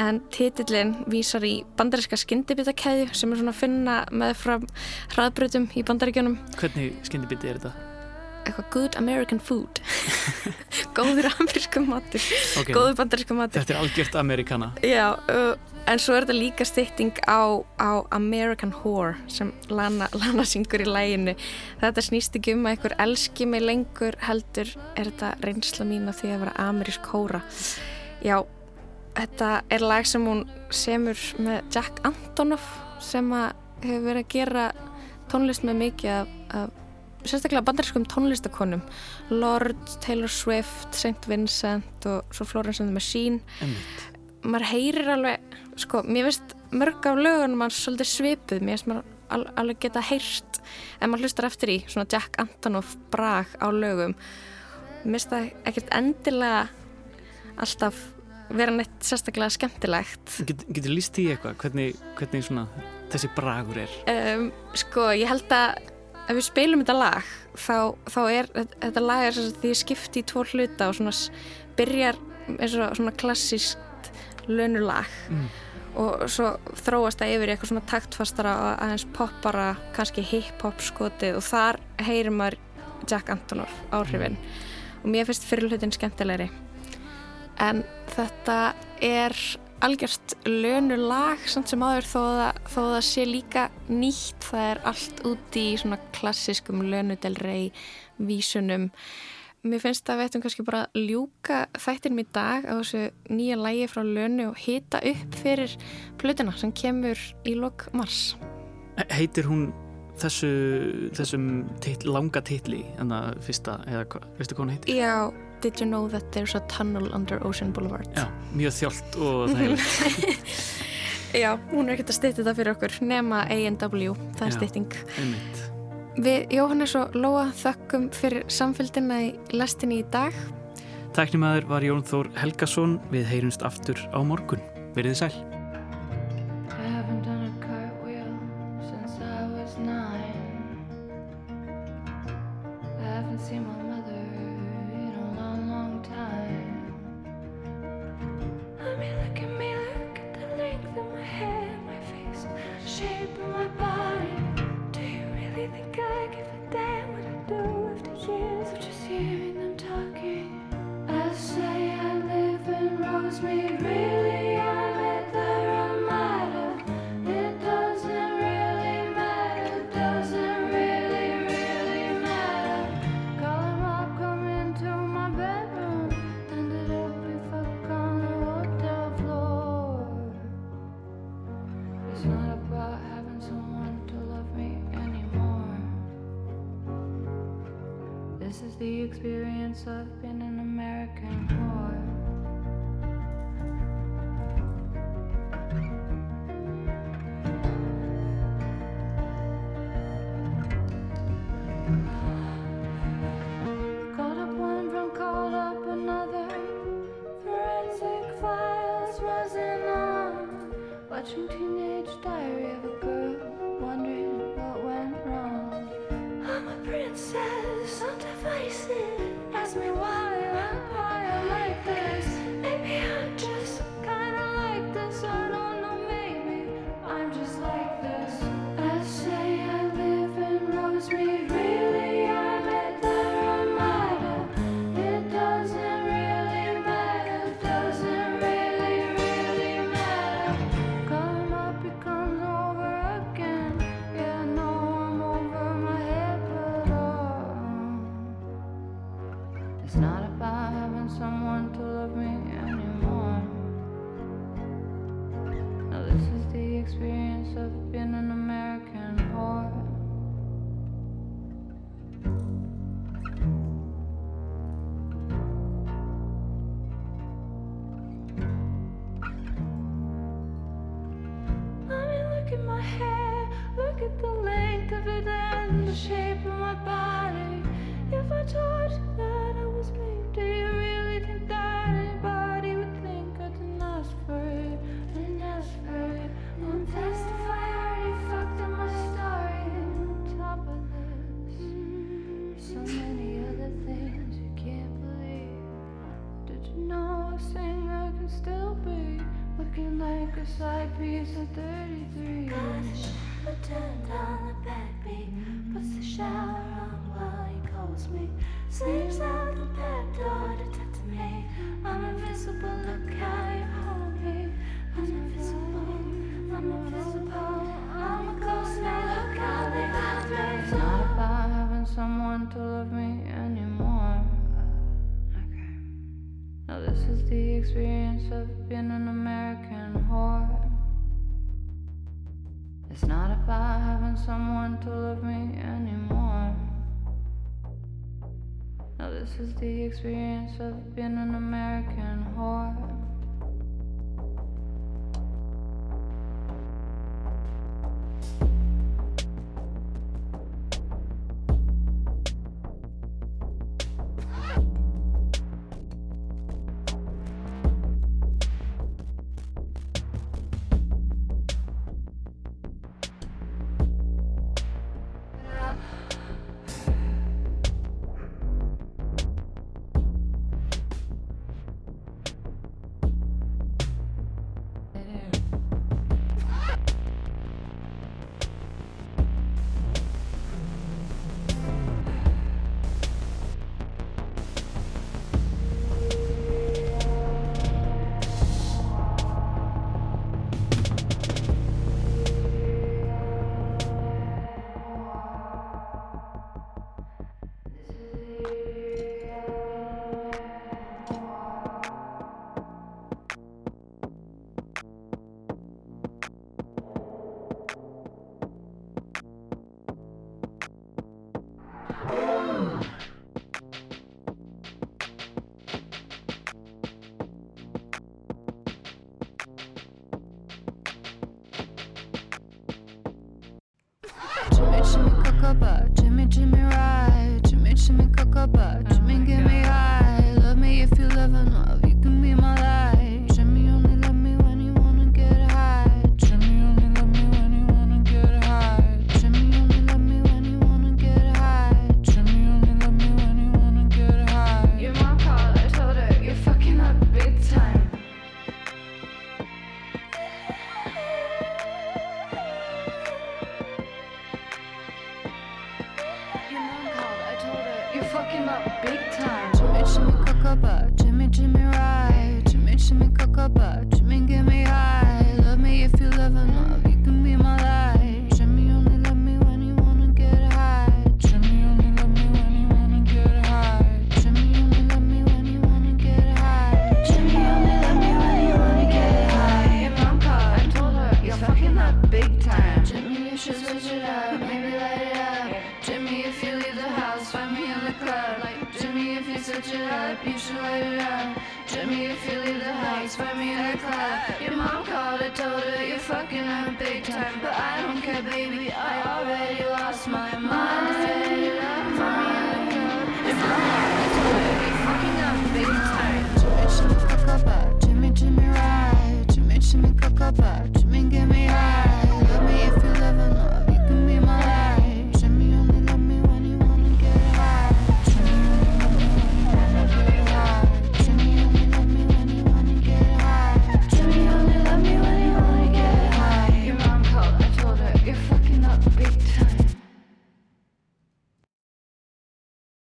en titillin vísar í bandaríska skyndibitakeðju sem er svona að finna með frá hraðbrutum í bandaríkjunum. Hvernig skyndibiti er þetta? eitthvað good American food góður amerískum matur okay. góður bandarískum matur Þetta er algjört amerikana Já, uh, en svo er þetta líka stytting á, á American Whore sem Lana, Lana syngur í læginu þetta snýst ekki um að einhver elski mig lengur heldur er þetta reynsla mín af því að vera amerísk hóra Já, þetta er lag sem hún semur með Jack Antonoff sem að hefur verið að gera tónlist með mikið af, af sérstaklega bandarískum tónlistakonum Lord, Taylor Swift, St. Vincent og svo Florence and the Machine Einmitt. Maður heyrir alveg sko, mér finnst mörg af lögunum mann svolítið svipuð, mér finnst maður al alveg geta heyrt, en maður hlustar eftir í svona Jack Antonoff brag á lögum mér finnst það ekkert endilega alltaf vera neitt sérstaklega skemmtilegt Get, Getur líst í eitthvað, hvernig, hvernig svona, þessi bragur er? Um, sko, ég held að ef við spilum þetta lag þá, þá er þetta lag er því skipti í tvo hluta og svona byrjar eins og svona klassíst lönulag mm. og svo þróast það yfir í eitthvað svona taktfastara og aðeins poppara, kannski hip-hop skotið. Og þar heyrir maður Jack Antonoff áhrifin. Mm. og mér finnst fyrirlutin skemmtilegri. En þetta er algjörst lönulag samt sem aður þó að það sé líka nýtt. Það er allt úti í svona klassiskum lönudelrei vísunum mér finnst að við ættum kannski bara að ljúka þættinum í dag á þessu nýja lægi frá lönu og hita upp fyrir plötuna sem kemur í lok mars Heitir hún þessu þessum titl, langa titli en það fyrsta, eða veistu hvað hún heitir? Já Did you know that there's a tunnel under Ocean Boulevard? Já, mjög þjólt og þægilegt. Já, hún er ekkert að styrta þetta fyrir okkur nema A&W, það er styrting. Við Jóhannes og Lóa þökkum fyrir samfélgina í lestinni í dag. Tæknimaður var Jón Þór Helgason, við heyrumst aftur á morgun. Verðið sæl. experience of being an American whore. It's not about having someone to love me anymore. Now, this is the experience of being an American whore.